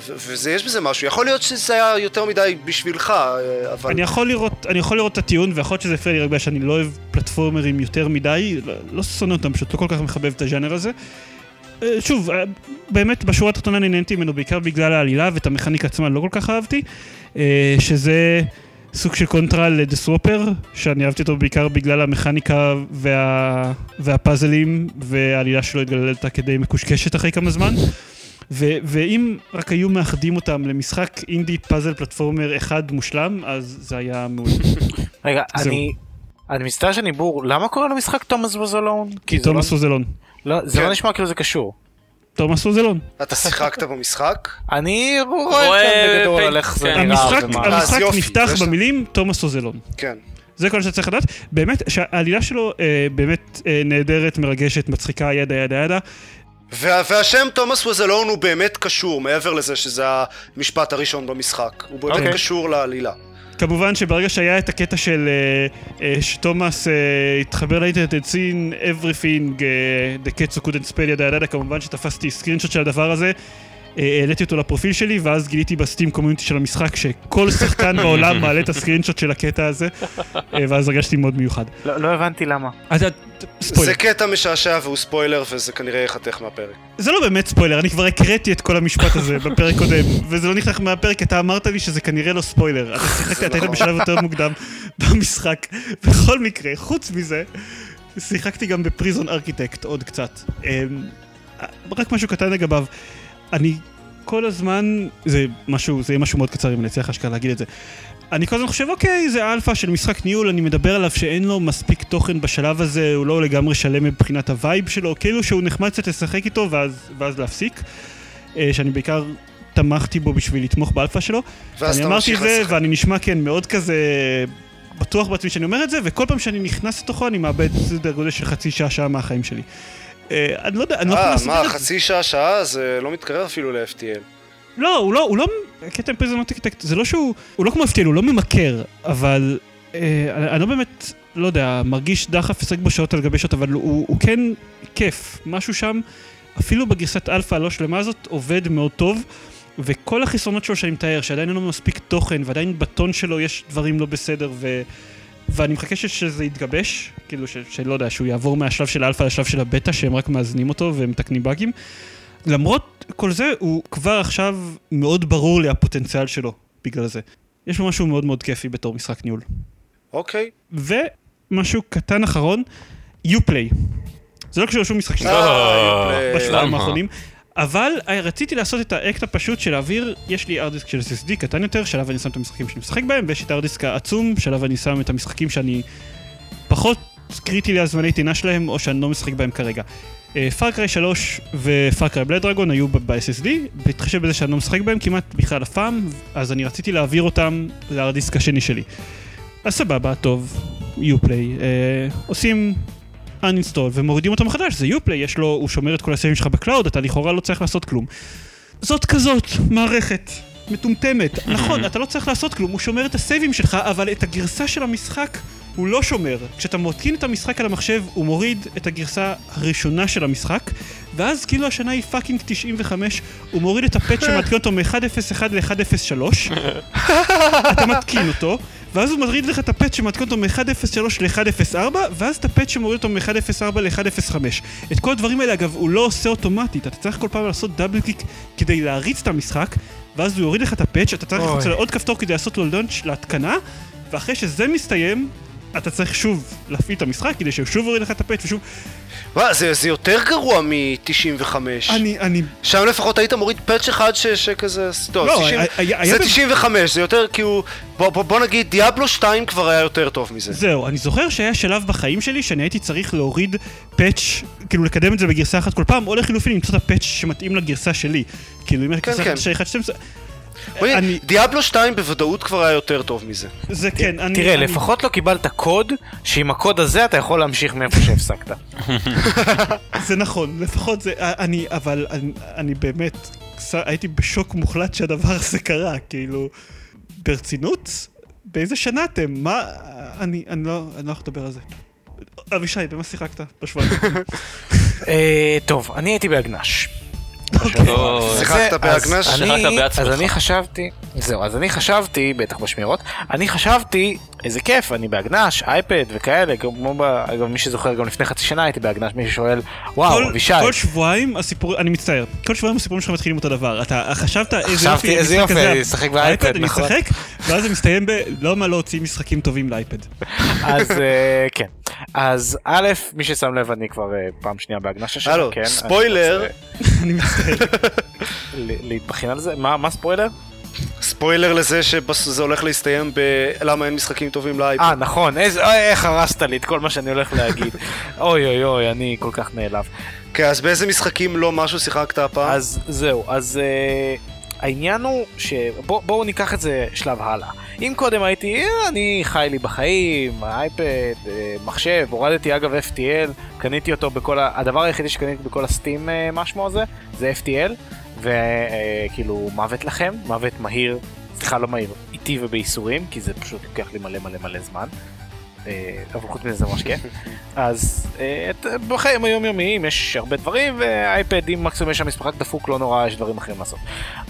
ו- וזה, יש בזה משהו, יכול להיות שזה היה יותר מדי בשבילך, אה, אבל... אני יכול לראות, אני יכול לראות את הטיעון, ויכול להיות שזה הפריע לי רק בגלל שאני לא אוהב פלטפורמרים יותר מדי, לא, לא שונא אותם, פשוט לא כל כך מחבב את הז'אנר הזה. אה, שוב, אה, באמת בשורה התחתונה אני נהניתי ממנו בעיקר בגלל העלילה ואת המכניקה עצמה לא כל כך אהבתי, אה, שזה סוג של קונטרה לדסוופר, שאני אהבתי אותו בעיקר בגלל המכניקה וה, והפאזלים, והעלילה שלו התגלתה כדי מקושקשת אחרי כמה זמן. ו- ואם רק היו מאחדים אותם למשחק אינדי פאזל פלטפורמר אחד מושלם, אז זה היה מעולה. רגע. אני... אני מצטער שאני בור, למה קוראים למשחק תומאס ווזלון? כי זה לא- תומאס אוזלון. לא, זה כן. לא נשמע כאילו זה קשור. תומאס אוזלון. אתה שיחקת במשחק? אני רואה בגדול על איך זה כן. נראה. המשחק, יופי, נפתח במילים תומאס אוזלון. כן. זה כל שאתה צריך לדעת. באמת, שהעלילה שלו אה, באמת אה, נהדרת, מרגשת, מצחיקה, ידה ידה ידה. וה, והשם תומאס ווזלון הוא באמת קשור, מעבר לזה שזה המשפט הראשון במשחק. הוא באמת okay. אוקיי. קשור לעלילה. כמובן שברגע שהיה את הקטע של uh, uh, שתומאס uh, התחבר לאינטרנט, had seen everything, uh, the cats who couldn't spell ידה ידה, כמובן שתפסתי סקרינשוט של הדבר הזה, העליתי אותו לפרופיל שלי, ואז גיליתי ב Steam community של המשחק שכל שחקן בעולם מעלה את ה screenshot של הקטע הזה, uh, ואז הרגשתי מאוד מיוחד. לא לא הבנתי למה. אז את- ספוילר. זה קטע משעשע והוא ספוילר וזה כנראה ייחתך מהפרק. זה לא באמת ספוילר, אני כבר הקראתי את כל המשפט הזה בפרק קודם, וזה לא נחתך מהפרק, אתה אמרת לי שזה כנראה לא ספוילר. אתה שיחקת, אתה היית נכון. בשלב יותר מוקדם במשחק. בכל מקרה, חוץ מזה, שיחקתי גם ב Prison Architect עוד קצת. אמ, רק משהו קטן לגביו. אני כל הזמן, זה משהו, זה יהיה משהו מאוד קצר אם אני אצליח אשכרה להגיד את זה. אני כל הזמן חושב, אוקיי, זה אלפא של משחק ניהול, אני מדבר עליו שאין לו מספיק תוכן בשלב הזה, הוא לא לגמרי שלם מבחינת ה vibe שלו, כאילו שהוא נחמד קצת לשחק איתו ואז, ואז להפסיק. אה, שאני בעיקר תמכתי בו בשביל לתמוך באלפא שלו. אני אמרתי את זה, לשחק. ואני נשמע כן מאוד כזה בטוח בעצמי שאני אומר את זה, וכל פעם שאני נכנס לתוכו אני מאבד סדר גודל של חצי שעה, שעה מהחיים שלי. אה, אני לא יודע, אני לא יכול אה, מה, את זה. חצי שעה, שעה? זה לא מתקרב אפילו ל-FTL. לא, הוא לא, הוא לא, הקטע עם Prison Architect, זה לא שהוא, הוא לא כמו FTL, הוא לא ממכר, אבל אה, אני, אני לא באמת, לא יודע, מרגיש דחף לשחק בו שעות על גבי שעות, אבל הוא, הוא כן כיף, משהו שם, אפילו בגרסת אלפא הלא שלמה הזאת, עובד מאוד טוב, וכל החסרונות שלו שאני מתאר, שעדיין אין לו מספיק תוכן, ועדיין בטיונינג שלו יש דברים לא בסדר, ו... ואני מחכה שזה יתגבש, כאילו ש- שלא יודע, שהוא יעבור מהשלב של האלפא לשלב של הבטא, שהם רק מאזנים אותו ומתקנים באגים. למרות כל זה, הוא כבר עכשיו מאוד ברור לי הפוטנציאל שלו בגלל זה. יש לו משהו מאוד מאוד כיפי בתור משחק ניהול. אוקיי. ומשהו קטן אחרון, Uplay. זה לא קשור לשום משחק אה. בשבועיים למה? האחרונים. אבל אה, רציתי לעשות את האקט הפשוט של להעביר, יש לי הארדיסק של SSD קטן יותר, שעליו אני שם את המשחקים שאני משחק בהם, ויש את הארדיסק העצום, שעליו אני שם את המשחקים שאני פחות קריטי לי הזמני טעינה שלהם, או שאני לא משחק בהם כרגע. פארקריי 3 ופארקריי בלאד דרגון היו ב-SSD, בהתחשב בזה שאני לא משחק בהם כמעט בכלל אף פעם, אז אני רציתי להעביר אותם לארדיסק השני שלי. אז סבבה, טוב, Uplay, אה, עושים uninstall ומורידים אותו מחדש, זה Uplay, יש לו, הוא שומר את כל הסייבים שלך ב cloud, אתה לכאורה לא צריך לעשות כלום. זאת כזאת מערכת מטומטמת. נכון, אתה לא צריך לעשות כלום, הוא שומר את הסייבים שלך, אבל את הגרסה של המשחק הוא לא שומר. כשאתה מתקין את המשחק על המחשב, הוא מוריד את הגרסה הראשונה של המשחק, ואז כאילו השנה היא fucking 95, הוא מוריד את הפאץ' שמתקין אותו מ-1.01 ל-1.03, אתה מתקין אותו, ואז הוא מוריד לך את הפאץ' שמתקין אותו מ-1.03 ל-1.04, ואז את הפאץ' שמוריד אותו מ-1.04 ל-1.05. את כל הדברים האלה, אגב, הוא לא עושה אוטומטית, אתה צריך כל פעם לעשות double click כדי להריץ את המשחק, ואז הוא יוריד לך את הפאץ', אתה צריך אוי. ללחוץ על עוד כפתור כדי לעשות לו launch להתקנה, ואחרי שזה מסתיים, אתה צריך שוב להפעיל את המשחק כדי שהוא שוב יוריד לך את הפאץ' ושוב... וואו, זה, זה יותר גרוע מ-95. אני, אני... שם לפחות היית מוריד פאץ' אחד ש, שכזה... טוב, לא, 90, היה- היה- היה זה ב- 95, זה יותר כאילו... בוא, בוא, בוא נגיד, דיאבלו 2 כבר היה יותר טוב מזה. זהו, אני זוכר שהיה שלב בחיים שלי שאני הייתי צריך להוריד פאץ', כאילו לקדם את זה בגרסה אחת כל פעם, או לחילופין למצוא את הפאץ' שמתאים לגרסה שלי. כאילו אם כן, כן. אחת של 1.12... בואי, אני... דיאבלו 2 בוודאות כבר היה יותר טוב מזה. זה כן, אני... תראה, אני- לפחות לא קיבלת קוד, שעם הקוד הזה אתה יכול להמשיך מאיפה שהפסקת. זה נכון, לפחות זה... אני... אבל אני, אני באמת... הייתי בשוק מוחלט שהדבר הזה קרה, כאילו... ברצינות? באיזה שנה אתם? מה... אני, אני לא... אני לא יכול לדבר על זה. אבישי, במה שיחקת בשבועיים? אה, טוב, אני הייתי בהגנש. שיחקת זה- בהגנש? אז אני- שיחקת בעצמך. אז אני חשבתי, זהו, אז אני חשבתי, בטח בשמירות, אני חשבתי, איזה כיף, אני בהגנש, אייפד וכאלה, כמו. אגב, מי שזוכר, גם לפני חצי שנה הייתי בהגנש, מי ששואל, וואו, אבישי, כל שבועיים הסיפור... אני מצטער. כל שבועיים הסיפורים שלך מתחילים אותו דבר. אתה חשבת איזה יופי, איזה המשחק יופי, הזה, אני אשחק באייפד, נכון. ואז זה מסתיים ב... לא מה להוציא משחקים טובים לאייפד. אז אה, כן. אז א', מי ששם לב, אני כבר אה, פעם שנייה בהגנש השנה, הלו, כן. אני ספוילר. אני מצטער. ל- להתבחין על זה, מה מה ספוילר? ספוילר לזה שזה הולך להסתיים ב... למה אין משחקים טובים לאייפד. אה, נכון, איך הרסת לי את כל מה שאני הולך להגיד. אוי אוי אוי, אני כל כך נעלב. כן, אז באיזה משחקים לא משהו שיחקת הפעם? אז זהו, אז אה, העניין הוא שבואו בוא ניקח את זה שלב הלאה. אם קודם הייתי, אה, אני חי לי בחיים, אייפד, אה, מחשב, הורדתי אגב FTL, קניתי אותו בכל, ה... הדבר היחידי שקניתי בכל הסטים אה, משמו הזה, זה FTL, וכאילו מוות לכם, מוות מהיר, סליחה לא מהיר, איטי ובייסורים, כי זה פשוט לוקח לי מלא מלא מלא זמן. אבל חוץ מזה זה ממש כיף. אז בחיים היומיומיים יש הרבה דברים, והאייפד אם מקסימום יש שם משחק דפוק לא נורא, יש דברים אחרים לעשות.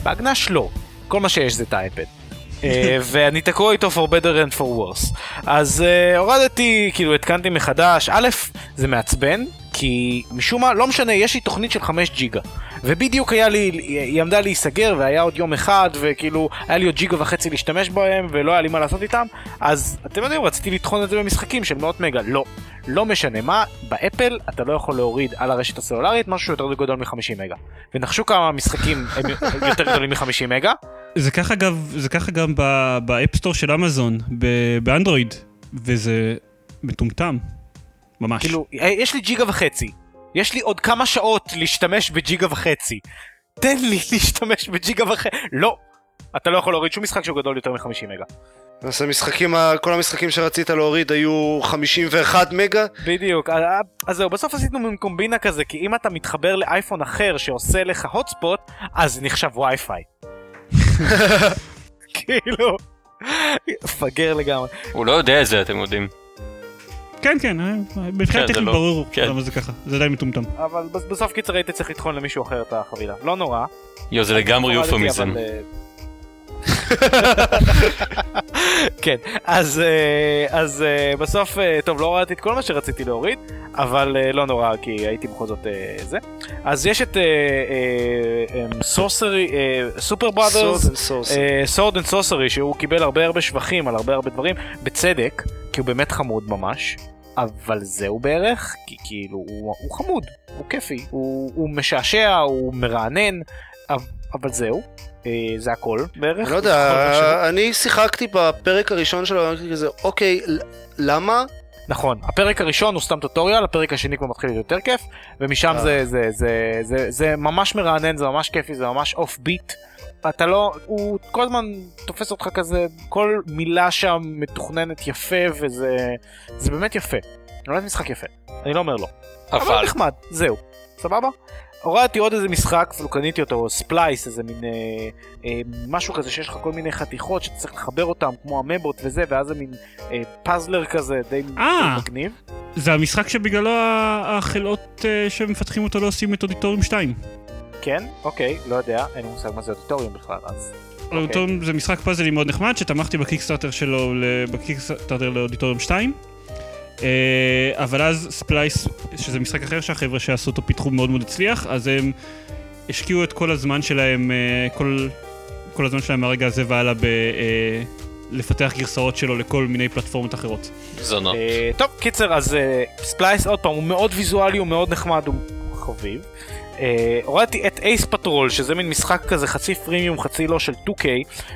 בהגנש לא, כל מה שיש זה את האייפד. אה, ואני תקוע איתו for better and for worse. אז אה, הורדתי, כאילו התקנתי מחדש, א', זה מעצבן, כי משום מה, לא משנה, יש לי תוכנית של 5 ג'יגה. ובדיוק היה לי, היא עמדה להיסגר והיה עוד יום אחד וכאילו היה לי עוד ג'יגה וחצי להשתמש בהם ולא היה לי מה לעשות איתם אז אתם יודעים רציתי לטחון את זה במשחקים של מאות מגה. לא. לא משנה מה באפל אתה לא יכול להוריד על הרשת הסלולרית משהו יותר גדול מ-50 מגה. ונחשו כמה משחקים הם יותר גדולים מ-50 מגה. זה ככה אגב, זה ככה גם ב app store של אמזון, באנדרואיד, וזה מטומטם. ממש. כאילו אה, יש לי ג'יגה וחצי יש לי עוד כמה שעות להשתמש בג'יגה וחצי תן לי להשתמש בג'יגה וחצי לא אתה לא יכול להוריד שום משחק שהוא גדול יותר מ-50 מגה אז המשחקים, כל המשחקים שרצית להוריד היו 51 מגה? בדיוק, אה, אז זהו, בסוף עשינו מין קומבינה כזה, כי אם אתה מתחבר לאייפון אחר שעושה לך הוטספוט, אז נחשב וי-פיי. כאילו, מפגר לגמרי. הוא לא יודע את זה, אתם יודעים. כן, כן, אה, מבחינת כן, זה טכנית לא- ברור כן. למה זה ככה, זה די מטומטם. אבל בס- בסוף קיצר הייתי צריך לטחון למישהו אחר את החבילה. לא נורא. יו, זה לגמרי הורדתי, יופמיזם. אה, כן, אז, אה, אז בסוף, טוב, לא הורדתי את כל מה שרציתי להוריד, אבל לא נורא, כי הייתי בכל זאת זה. אז יש את Sorcery, Superbrothers, Sword and Sorcery. Sword and Sorcery, שהוא קיבל הרבה הרבה שבחים על הרבה הרבה דברים, בצדק, כי הוא באמת חמוד ממש. אבל זהו בערך, כי כאילו הוא, הוא חמוד, הוא כיפי, הוא, הוא משעשע, הוא מרענן, אבל, זהו, אה, זה הכל בערך. לא יודע, אני שיחקתי בפרק הראשון שלו, אמרתי כזה, אוקיי, למה? נכון, הפרק הראשון הוא סתם טוטוריאל, הפרק השני כבר מתחיל להיות יותר כיף, ומשם אה. זה, זה, זה, זה, זה ממש מרענן, זה ממש כיפי, זה ממש אוף ביט. אתה לא, הוא כל הזמן תופס אותך כזה, כל מילה שם מתוכננת יפה, וזה זה באמת יפה. באמת משחק יפה, אני לא אומר לא. אבל אבל, נחמד, זהו, סבבה? הורדתי עוד איזה משחק, אפילו קניתי אותו, Splice, איזה מין אה, אה, משהו כזה שיש לך כל מיני חתיכות שאתה צריך לחבר אותם, כמו אמבות וזה, ואז זה מין אה, puzzler כזה, די די אה. מגניב. זה המשחק שבגללו החלאות אה, שמפתחים אותו לא עושים את אודיטוריום 2. כן, אוקיי, לא יודע, אין לי מושג מה זה אודיטוריום בכלל, אז... אוקיי. אודיטוריום זה משחק פאזלים מאוד נחמד, שתמכתי בקיקסטארטר שלו, בקיקסטארטר לאודיטוריום 2. אה, אבל אז Splice, שזה משחק אחר שהחבר'ה שעשו אותו פיתחו מאוד מאוד הצליח, אז הם השקיעו את כל הזמן שלהם, אה, כל, כל הזמן שלהם מהרגע הזה והלאה ב... אה, לפתח גרסאות שלו לכל מיני פלטפורמות אחרות. זונות. אה, טוב, קיצר, אז Splice, עוד פעם, הוא מאוד ויזואלי, הוא מאוד נחמד, הוא חביב. אה, הורדתי את Ace Patrol, שזה מין משחק כזה חצי פרימיום, חצי לא של 2K,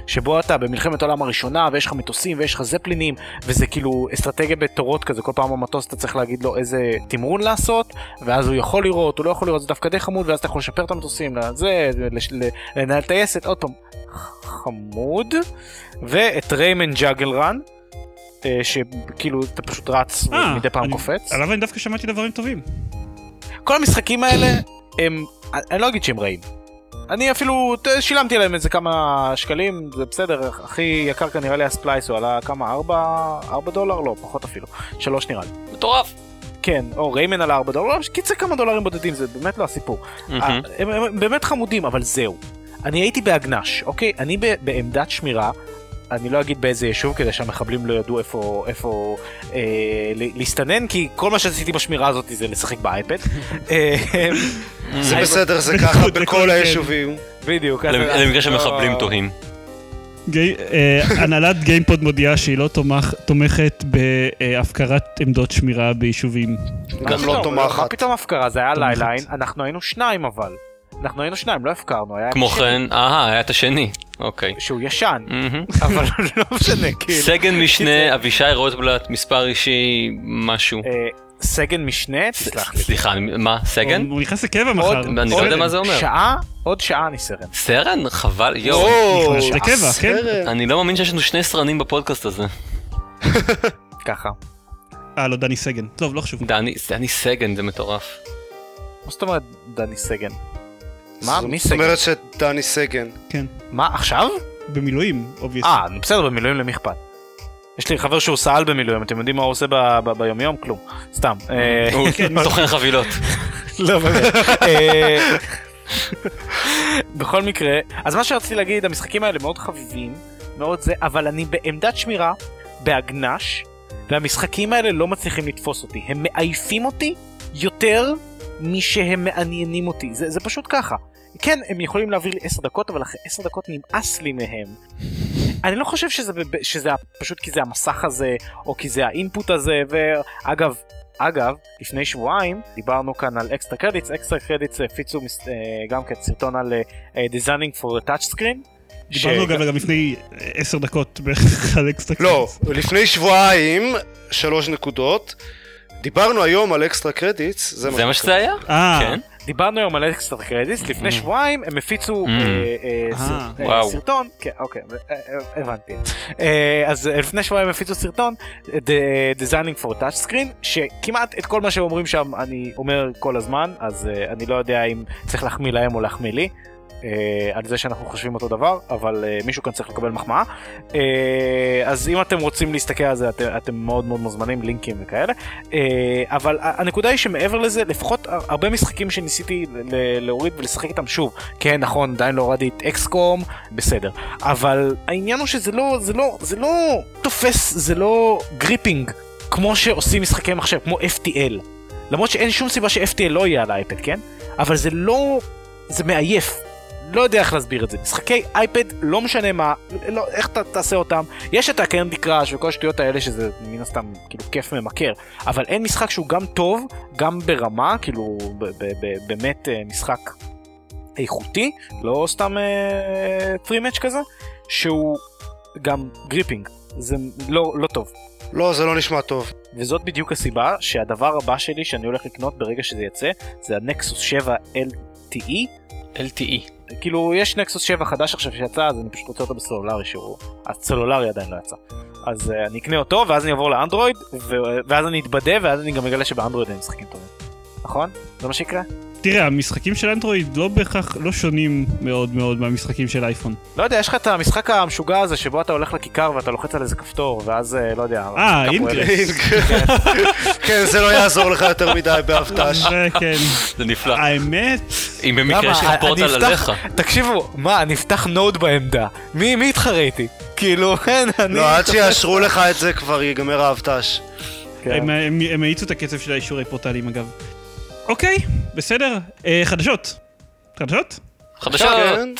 שבו אתה במלחמת העולם הראשונה, ויש לך מטוסים, ויש לך זפלינים, וזה כאילו אסטרטגיה בתורות כזה, כל פעם במטוס אתה צריך להגיד לו איזה תמרון לעשות, ואז הוא יכול לראות, הוא לא יכול לראות, זה דווקא די חמוד, ואז אתה יכול לשפר את המטוסים, לזה, לש- לנהל טייסת, עוד פעם, חמוד. ואת ריימן ג'אגל רן. שכאילו אתה פשוט רץ אה, ומדי פעם אני- קופץ. עליו אני דווקא שמעתי דברים טובים. כל המשחקים האלה הם, אני לא אגיד שהם רעים. אני אפילו שילמתי להם איזה כמה שקלים, זה בסדר, הכי יקר כנראה לי הספלייס, הוא עלה כמה? 4, 4 דולר? לא, פחות אפילו. 3 נראה לי. מטורף. כן, או ריימן עלה 4 דולר, קיצר כמה דולרים בודדים, זה באמת לא הסיפור. מהמם. אה, הם, הם, הם באמת חמודים, אבל זהו. אני הייתי בהגנש, אוקיי? אני ב, בעמדת שמירה. אני לא אגיד באיזה יישוב כדי שהמחבלים לא ידעו איפה, איפה אה, להסתנן כי כל מה שעשיתי בשמירה הזאת זה לשחק באייפד. אה, זה אני- בסדר, זה ככה בכל כן. היישובים. בדיוק. למקרה שמחבלים לא- תוהים. אה, הנהלת גיימפוד מודיעה שהיא לא תומכת בהפקרת עמדות שמירה ביישובים. גם לא תומכת. מה פתאום הפקרה? זה היה. לילי"ן, אנחנו היינו שניים אבל. אנחנו היינו שניים, לא הפקרנו, היה כמו שני, כן, אהה, היה את השני. אוקיי. שהוא ישן. אבל לא משנה, כאילו. סגן משנה אבישי רוטבלט, מספר אישי, משהו. אה, סגן משנה, תסלח לי. סליחה, מה, סגן? הוא נכנס לקבע מחר. אני לא יודע מה זה אומר. שעה, עוד שעה אני סרן. סרן? חבל, יואו. או, נכנס לקבע, כן? סרט. אני לא מאמין שיש לנו שני סרנים בפודקאסט הזה. ככה. אה, לא, דני סגן. טוב, לא חשוב. דני סגן זה מטורף. מה זאת אומרת דני סגן? מה? זאת- מי זאת סגן? אומרת שדני סגן. כן. מה, עכשיו? במילואים, obviously. אה, בסדר, במילואים למי אכפת? יש לי חבר שהוא סא"ל במילואים, אתם יודעים מה הוא עושה ביומיום? כלום. סתם. אה, הוא סוכן חבילות. לא באמת. אה, בכל מקרה, אז מה שרציתי להגיד, המשחקים האלה מאוד חביבים, מאוד זה, אבל אני בעמדת שמירה, בהגנש, והמשחקים האלה לא מצליחים לתפוס אותי. הם מעייפים אותי יותר משהם מעניינים אותי. זה, זה פשוט ככה. כן, הם יכולים להעביר לי 10 דקות, אבל אחרי 10 דקות נמאס לי מהם. אני לא חושב שזה, שזה פשוט כי זה המסך הזה, או כי זה ה input הזה, ואגב, אגב, לפני שבועיים דיברנו כאן על Extra Credits, Extra Credits הפיצו מס- אה, גם כן סרטון על designing for a touch screen. דיברנו ש- גם גם לפני עשר דקות בערך על אקסטרה לא, קרדיטס. לפני שבועיים, שלוש נקודות. דיברנו היום על Extra Credits, זה זה מה שזה היה? אה, כן. דיברנו היום על Extra Credits, לפני שבועיים הם הפיצו. סרטון, כן אוקיי, הבנתי. אז לפני שבועיים הם הפיצו סרטון, Designing for Touch Screen, שכמעט את כל מה שהם אומרים שם אני אומר כל הזמן, אז אה, אני לא יודע אם צריך להחמיא להם או להחמיא לי. אה, על זה שאנחנו חושבים אותו דבר, אבל אה, מישהו כאן צריך לקבל מחמאה. אה, אז אם אתם רוצים להסתכל על זה, אתם, אתם מאוד מאוד מוזמנים, לינקים וכאלה. אה, אבל הנקודה היא שמעבר לזה, לפחות הר- הרבה משחקים שניסיתי להוריד ולשחק איתם שוב, כן נכון, עדיין לא הורדתי את אקסקום, בסדר. אבל העניין הוא שזה לא, זה לא, זה לא תופס, זה לא gripping, כמו שעושים משחקי מחשב, כמו FTL. למרות שאין שום סיבה ש-FTL לא יהיה על האייפד, כן? אבל זה לא, זה מעייף. לא יודע איך להסביר את זה. משחקי אייפד, לא משנה מה, לא, איך אתה תעשה אותם, יש את הקנדי קראש וכל השטויות האלה שזה מן הסתם כאילו כיף ממכר, אבל אין משחק שהוא גם טוב, גם ברמה, כאילו ב- ב- ב- באמת אה, משחק איכותי, לא סתם 3 match כזה, שהוא גם gripping, זה לא, לא טוב. לא, זה לא נשמע טוב. וזאת בדיוק הסיבה שהדבר הבא שלי שאני הולך לקנות ברגע שזה יצא, זה הנקסוס 7 LTE. LTE. כאילו יש נקסוס 7 חדש עכשיו שיצא אז אני פשוט רוצה אותו בסלולרי שהוא הסלולרי עדיין לא יצא. אז uh, אני אקנה אותו ואז אני אעבור לאנדרואיד ו- ואז אני אתבדה ואז אני גם אגלה שבאנדרואיד אין משחקים טובים נכון? זה מה שיקרה? תראה, המשחקים של אנדרואיד לא בהכרח, לא שונים מאוד מאוד מהמשחקים של אייפון. לא יודע יש לך את המשחק המשוגע הזה שבו אתה הולך לכיכר ואתה לוחץ על איזה כפתור ואז uh, לא יודע אה, אינגרס. כן, זה לא יעזור לך יותר מדי באבט"ש. זה כן. זה נפלא. האמת, אם במקרה? יש לך פורטל עליך. תקשיבו מה אני אפתח נוד בעמדה מי מי יתחרה איתי? כאילו אין אני לא, עד שיאשרו לך את זה כבר ייגמר האבט"ש. כן. הם האיצו את הקצב של האישורי פורטלים אגב. אוקיי, בסדר. אה, חדשות. חדשות? חדשות. כן.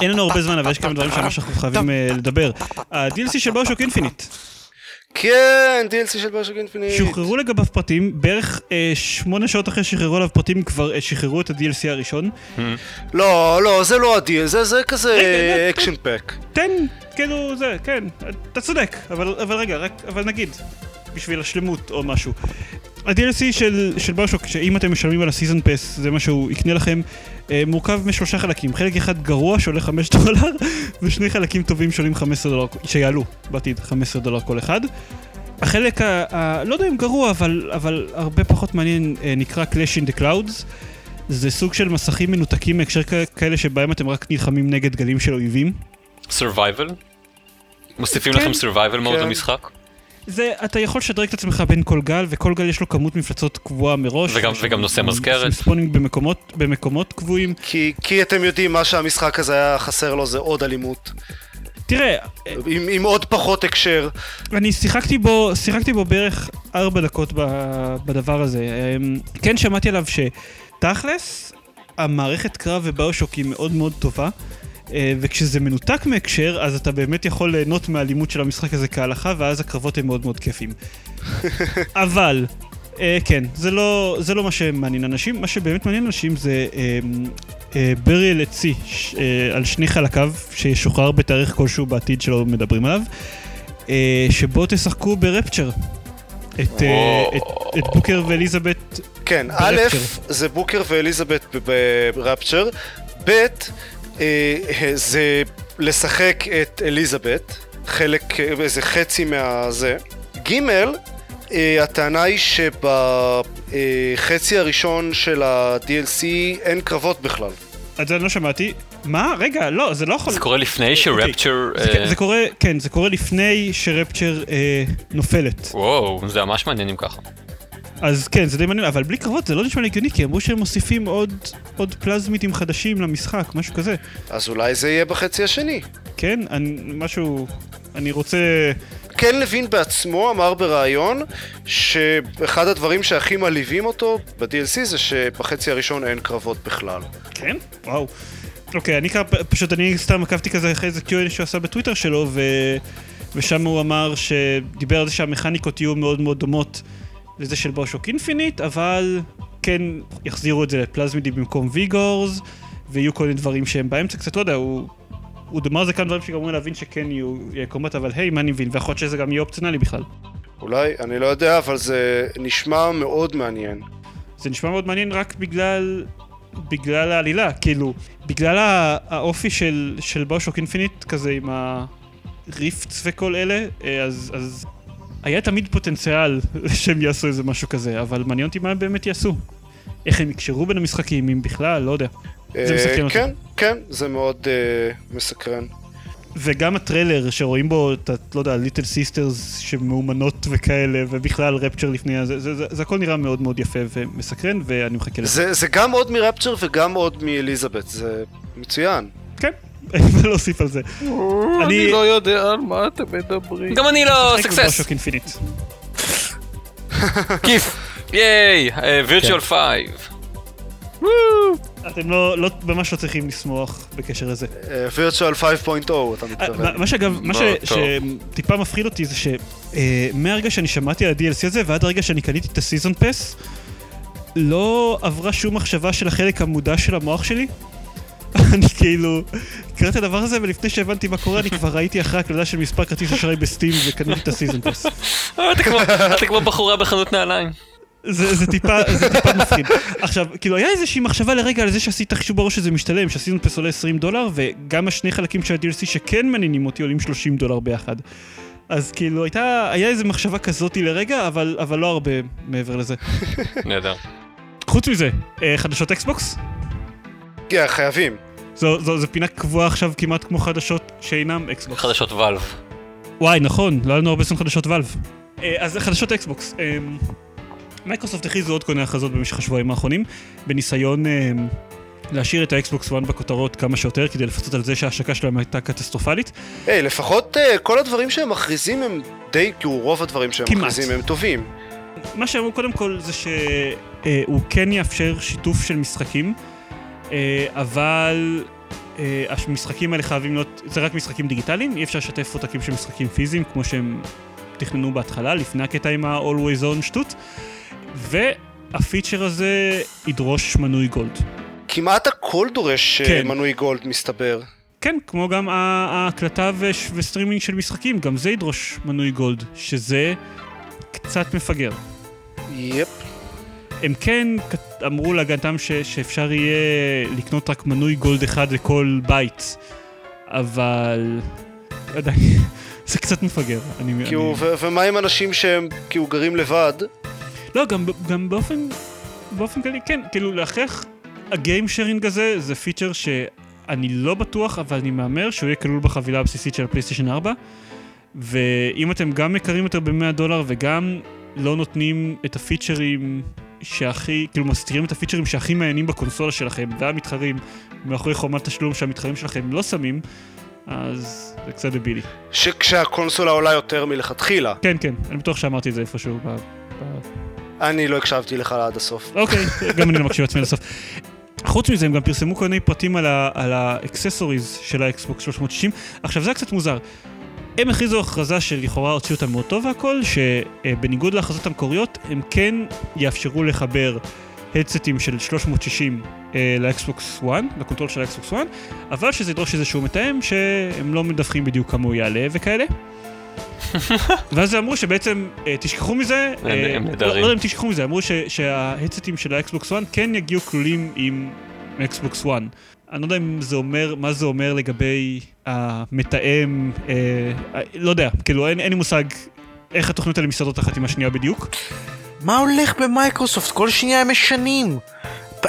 אין לנו הרבה זמן, אבל יש כמה דברים שממש אנחנו חייבים אה, לדבר. ה-DLC של BioShock Infinite, כן, DLC של BioShock Infinite. שוחררו לגביו פרטים, בערך אה, שמונה שעות אחרי שחררו עליו פרטים כבר אה, שחררו את ה-DLC הראשון. לא, לא, זה לא ה-DLC, זה זה כזה action pack. תן, כאילו זה, כן, אתה צודק, אבל, אבל רגע, רק, אבל נגיד, בשביל השלמות או משהו. ה-DLC של, של BioShock, שאם אתם משלמים על ה season pass, זה מה שהוא יקנה לכם, מורכב משלושה חלקים. חלק אחד גרוע שעולה 5 דולר, ושני חלקים טובים שעולים 15 דולר, שיעלו בעתיד 15 דולר כל אחד. החלק ה... ה לא יודע אם גרוע, אבל, אבל הרבה פחות מעניין, אה, נקרא Clash in the Clouds. זה סוג של מסכים מנותקים מהקשר כ- כאלה שבהם אתם רק נלחמים נגד גלים של אויבים. survival? מוסיפים כן. לכם survival כן. למשחק? זה, אתה יכול לשדרג את עצמך בין כל גל, וכל גל יש לו כמות מפלצות קבועה מראש. וגם- וגם נושא מזכרת. ספונים במקומות, במקומות קבועים. כי, כי אתם יודעים, מה שהמשחק הזה היה חסר לו זה עוד אלימות. תראה, עם, עם עוד פחות הקשר. אני שיחקתי בו, שיחקתי בו בערך ארבע דקות ב- בדבר הזה. אמ, כן שמעתי עליו שתכלס, המערכת קרב ובאושוק היא מאוד מאוד טובה. אה, וכשזה מנותק מהקשר, אז אתה באמת יכול ליהנות מהאלימות של המשחק הזה כהלכה, ואז הקרבות הם מאוד מאוד כיפים. אבל, אה, כן, זה לא, זה לא מה שמעניין אנשים, מה שבאמת מעניין אנשים זה אה, בריאל את סי על שני חלקיו, שישוחרר בתאריך כלשהו בעתיד שלא מדברים עליו, שבו תשחקו ברפצ'ר. את, את, את בוקר ואליזבת כן, א', ברפצ'ר. זה בוקר ואליזבת ברפצ'ר, ב', זה לשחק את אליזבת, חלק, איזה חצי מהזה, ג', אה, הטענה היא שבחצי הראשון של ה-DLC אין קרבות בכלל. את זה אני לא שמעתי. מה? רגע, לא, זה לא יכול... זה קורה לפני שרפצ'ר... זה, אה, זה קורה, כן, זה קורה לפני שרפצ'ר אה, נופלת. וואו, זה ממש מעניין אם ככה. אז כן, זה די מעניין, אבל בלי קרבות זה לא נשמע לי הגיוני, כי אמרו שהם מוסיפים עוד, עוד פלזמיטים חדשים למשחק, משהו כזה. אז אולי זה יהיה בחצי השני. כן, אני, משהו... אני רוצה... קן לוין בעצמו אמר בריאיון שאחד הדברים שהכי מלהיבים אותו ב-DLC זה שבחצי הראשון אין קרבות בכלל. כן? וואו. אוקיי, אני קרא, פשוט אני סתם עקבתי כזה אחרי איזה Q&A שהוא עשה בטוויטר שלו, ו... ושם הוא אמר שדיבר על זה שהמכניקות יהיו מאוד מאוד דומות לזה של BioShock Infinite, אבל כן יחזירו את זה ל plasmids במקום vigors, ויהיו כל מיני דברים שהם באמצע קצת, לא יודע, הוא... הוא על זה כמה דברים שגרמו להבין שכן יהיו יהיה combat, אבל היי, מה אני מבין? ויכול להיות שזה גם יהיה אופציונלי בכלל. אולי, אני לא יודע, אבל זה נשמע מאוד מעניין. זה נשמע מאוד מעניין רק בגלל, בגלל העלילה, כאילו, בגלל הא- האופי של, של BioShock Infinite כזה עם ה rifts וכל אלה, אה, אז, אז היה תמיד פוטנציאל שהם יעשו איזה משהו כזה, אבל מעניין אותי מה הם באמת יעשו. איך הם יקשרו בין המשחקים, אם בכלל, לא יודע. זה אה, מסקרן אותי. כן, כן, זה מאוד אה, מסקרן. וגם הטריילר שרואים בו את, לא יודע, Little Sisters שמאומנות וכאלה, ובכלל Rapture לפני, זה, זה, זה, זה הכל נראה מאוד מאוד יפה ומסקרן, ואני מחכה לזה. זה, זה גם עוד מ Rapture וגם עוד מאליזבת, זה מצוין. אין מה להוסיף על זה. אני לא יודע על מה אתם מדברים. גם אני לא סקסס. BioShock Infinite. כיף. ייי, וירטואל 5. אתם לא, לא, ממש לא צריכים לשמוח בקשר לזה. וירטואל 5.0 אתה אה, מתכוון. מה- שאגב, מה לא. שטיפה מפחיד אותי זה שמהרגע שאני שמעתי על ה-DLC הזה ועד הרגע שאני קניתי את הסיזון פס, לא עברה שום מחשבה של החלק המודע של המוח שלי. אני כאילו, קראתי את הדבר הזה ולפני שהבנתי מה קורה אני כבר ראיתי אחרי הקלדה של מספר כרטיס אשראי בסטים וקניתי את הסיזון פס. אה, אתה כמו- בחורה בחנות נעליים. זה, זה טיפה, זה טיפה מפחיד. עכשיו, כאילו היה איזושהי מחשבה לרגע על זה שעשית חישוב בראש שזה משתלם, שה season pass עולה 20 דולר, וגם השני חלקים של ה-DLC שכן מעניינים אותי עולים 30 דולר ביחד. אז כאילו הייתה, היה איזו מחשבה כזאתי לרגע, אבל, אבל לא הרבה מעבר לזה. נהדר. חוץ מזה, אה, חדשות אקסבוקס? כן, חייבים. זו, זו, זו פינה קבועה עכשיו כמעט כמו חדשות שאינם אקסבוקס. חדשות Valve. וואי, נכון, לא היה לנו הרבה זמן חדשות Valve. אה, אז חדשות אקסבוקס. אה, מייקרוסופט הכריזו עוד כל מיני הכרזות במשך השבועיים האחרונים, בניסיון אה, להשאיר את האקסבוקס 1 בכותרות כמה שיותר, כדי לפצות על זה שההשקה שלהם הייתה קטסטרופלית. היי, לפחות אה, כל הדברים שהם מכריזים הם די, כאילו רוב הדברים שהם כמעט. מכריזים הם טובים. מה שאמרו קודם כל זה שהוא כן יאפשר שיתוף של משחקים, אבל אה, המשחקים האלה חייבים להיות, זה רק משחקים דיגיטליים, אי אפשר לשתף עותקים של משחקים פיזיים כמו שהם תכננו בהתחלה, לפני הקטע עם ה-Always On שטות, והפיצ'ר הזה ידרוש מנוי Gold. כמעט הכל דורש אה, כן. מנוי Gold, מסתבר. כן, כמו גם ההקלטה וסטרימינג של משחקים, גם זה ידרוש מנוי Gold, שזה קצת מפגר. Yep. הם כן אמרו להגנתם ש- שאפשר יהיה לקנות רק מנוי גולד אחד לכל בית, אבל עדיין, זה קצת מפגר. אני, כאילו, אני... ו- ומה עם אנשים שהם כאילו גרים לבד? לא, גם, גם באופן, באופן כללי, כן, כאילו להכריח הגיים שרינג הזה זה פיצ'ר שאני לא בטוח, אבל אני מהמר שהוא יהיה כלול בחבילה הבסיסית של הפלייסטיישן 4, ואם אתם גם יקרים יותר ב-100 דולר וגם לא נותנים את הפיצ'רים שהכי, כאילו מסתירים את הפיצ'רים שהכי מעניינים בקונסולה שלכם, והמתחרים מאחורי חומת תשלום שהמתחרים שלכם לא שמים, אז זה קצת דבילי. שכשהקונסולה עולה יותר מלכתחילה. כן, כן, אני בטוח שאמרתי את זה איפשהו ב... ב... אני לא הקשבתי לך עד הסוף. אוקיי, גם אני לא מקשיב לעצמי לסוף. חוץ מזה, הם גם פרסמו כל מיני פרטים על ה accessories של האקסבוקס 360. עכשיו, זה היה קצת מוזר. הם הכריזו הכרזה שלכאורה הוציאו אותה מאוד טוב והכל, שבניגוד להכרזות המקוריות, הם כן יאפשרו לחבר הדסטים של 360 אה, לאקסבוקס 1, לקונטרולר של האקסבוקס 1, אבל שזה ידרוש איזשהו מתאם שהם לא מדווחים בדיוק כמה הוא יעלה וכאלה. ואז אמרו שבעצם אה, תשכחו מזה, הם- אה, הם לא נהדרים. לא יודע אם תשכחו מזה, אמרו שההדסטים של האקסבוקס 1 כן יגיעו כלולים עם אקסבוקס 1. אני לא יודע אם זה אומר, מה זה אומר לגבי המתאם, אה, אה, לא יודע, כאילו אין, אין לי מושג איך התוכניות האלה מסתדרות אחת עם השנייה בדיוק. מה הולך במייקרוסופט? כל שנייה הם משנים.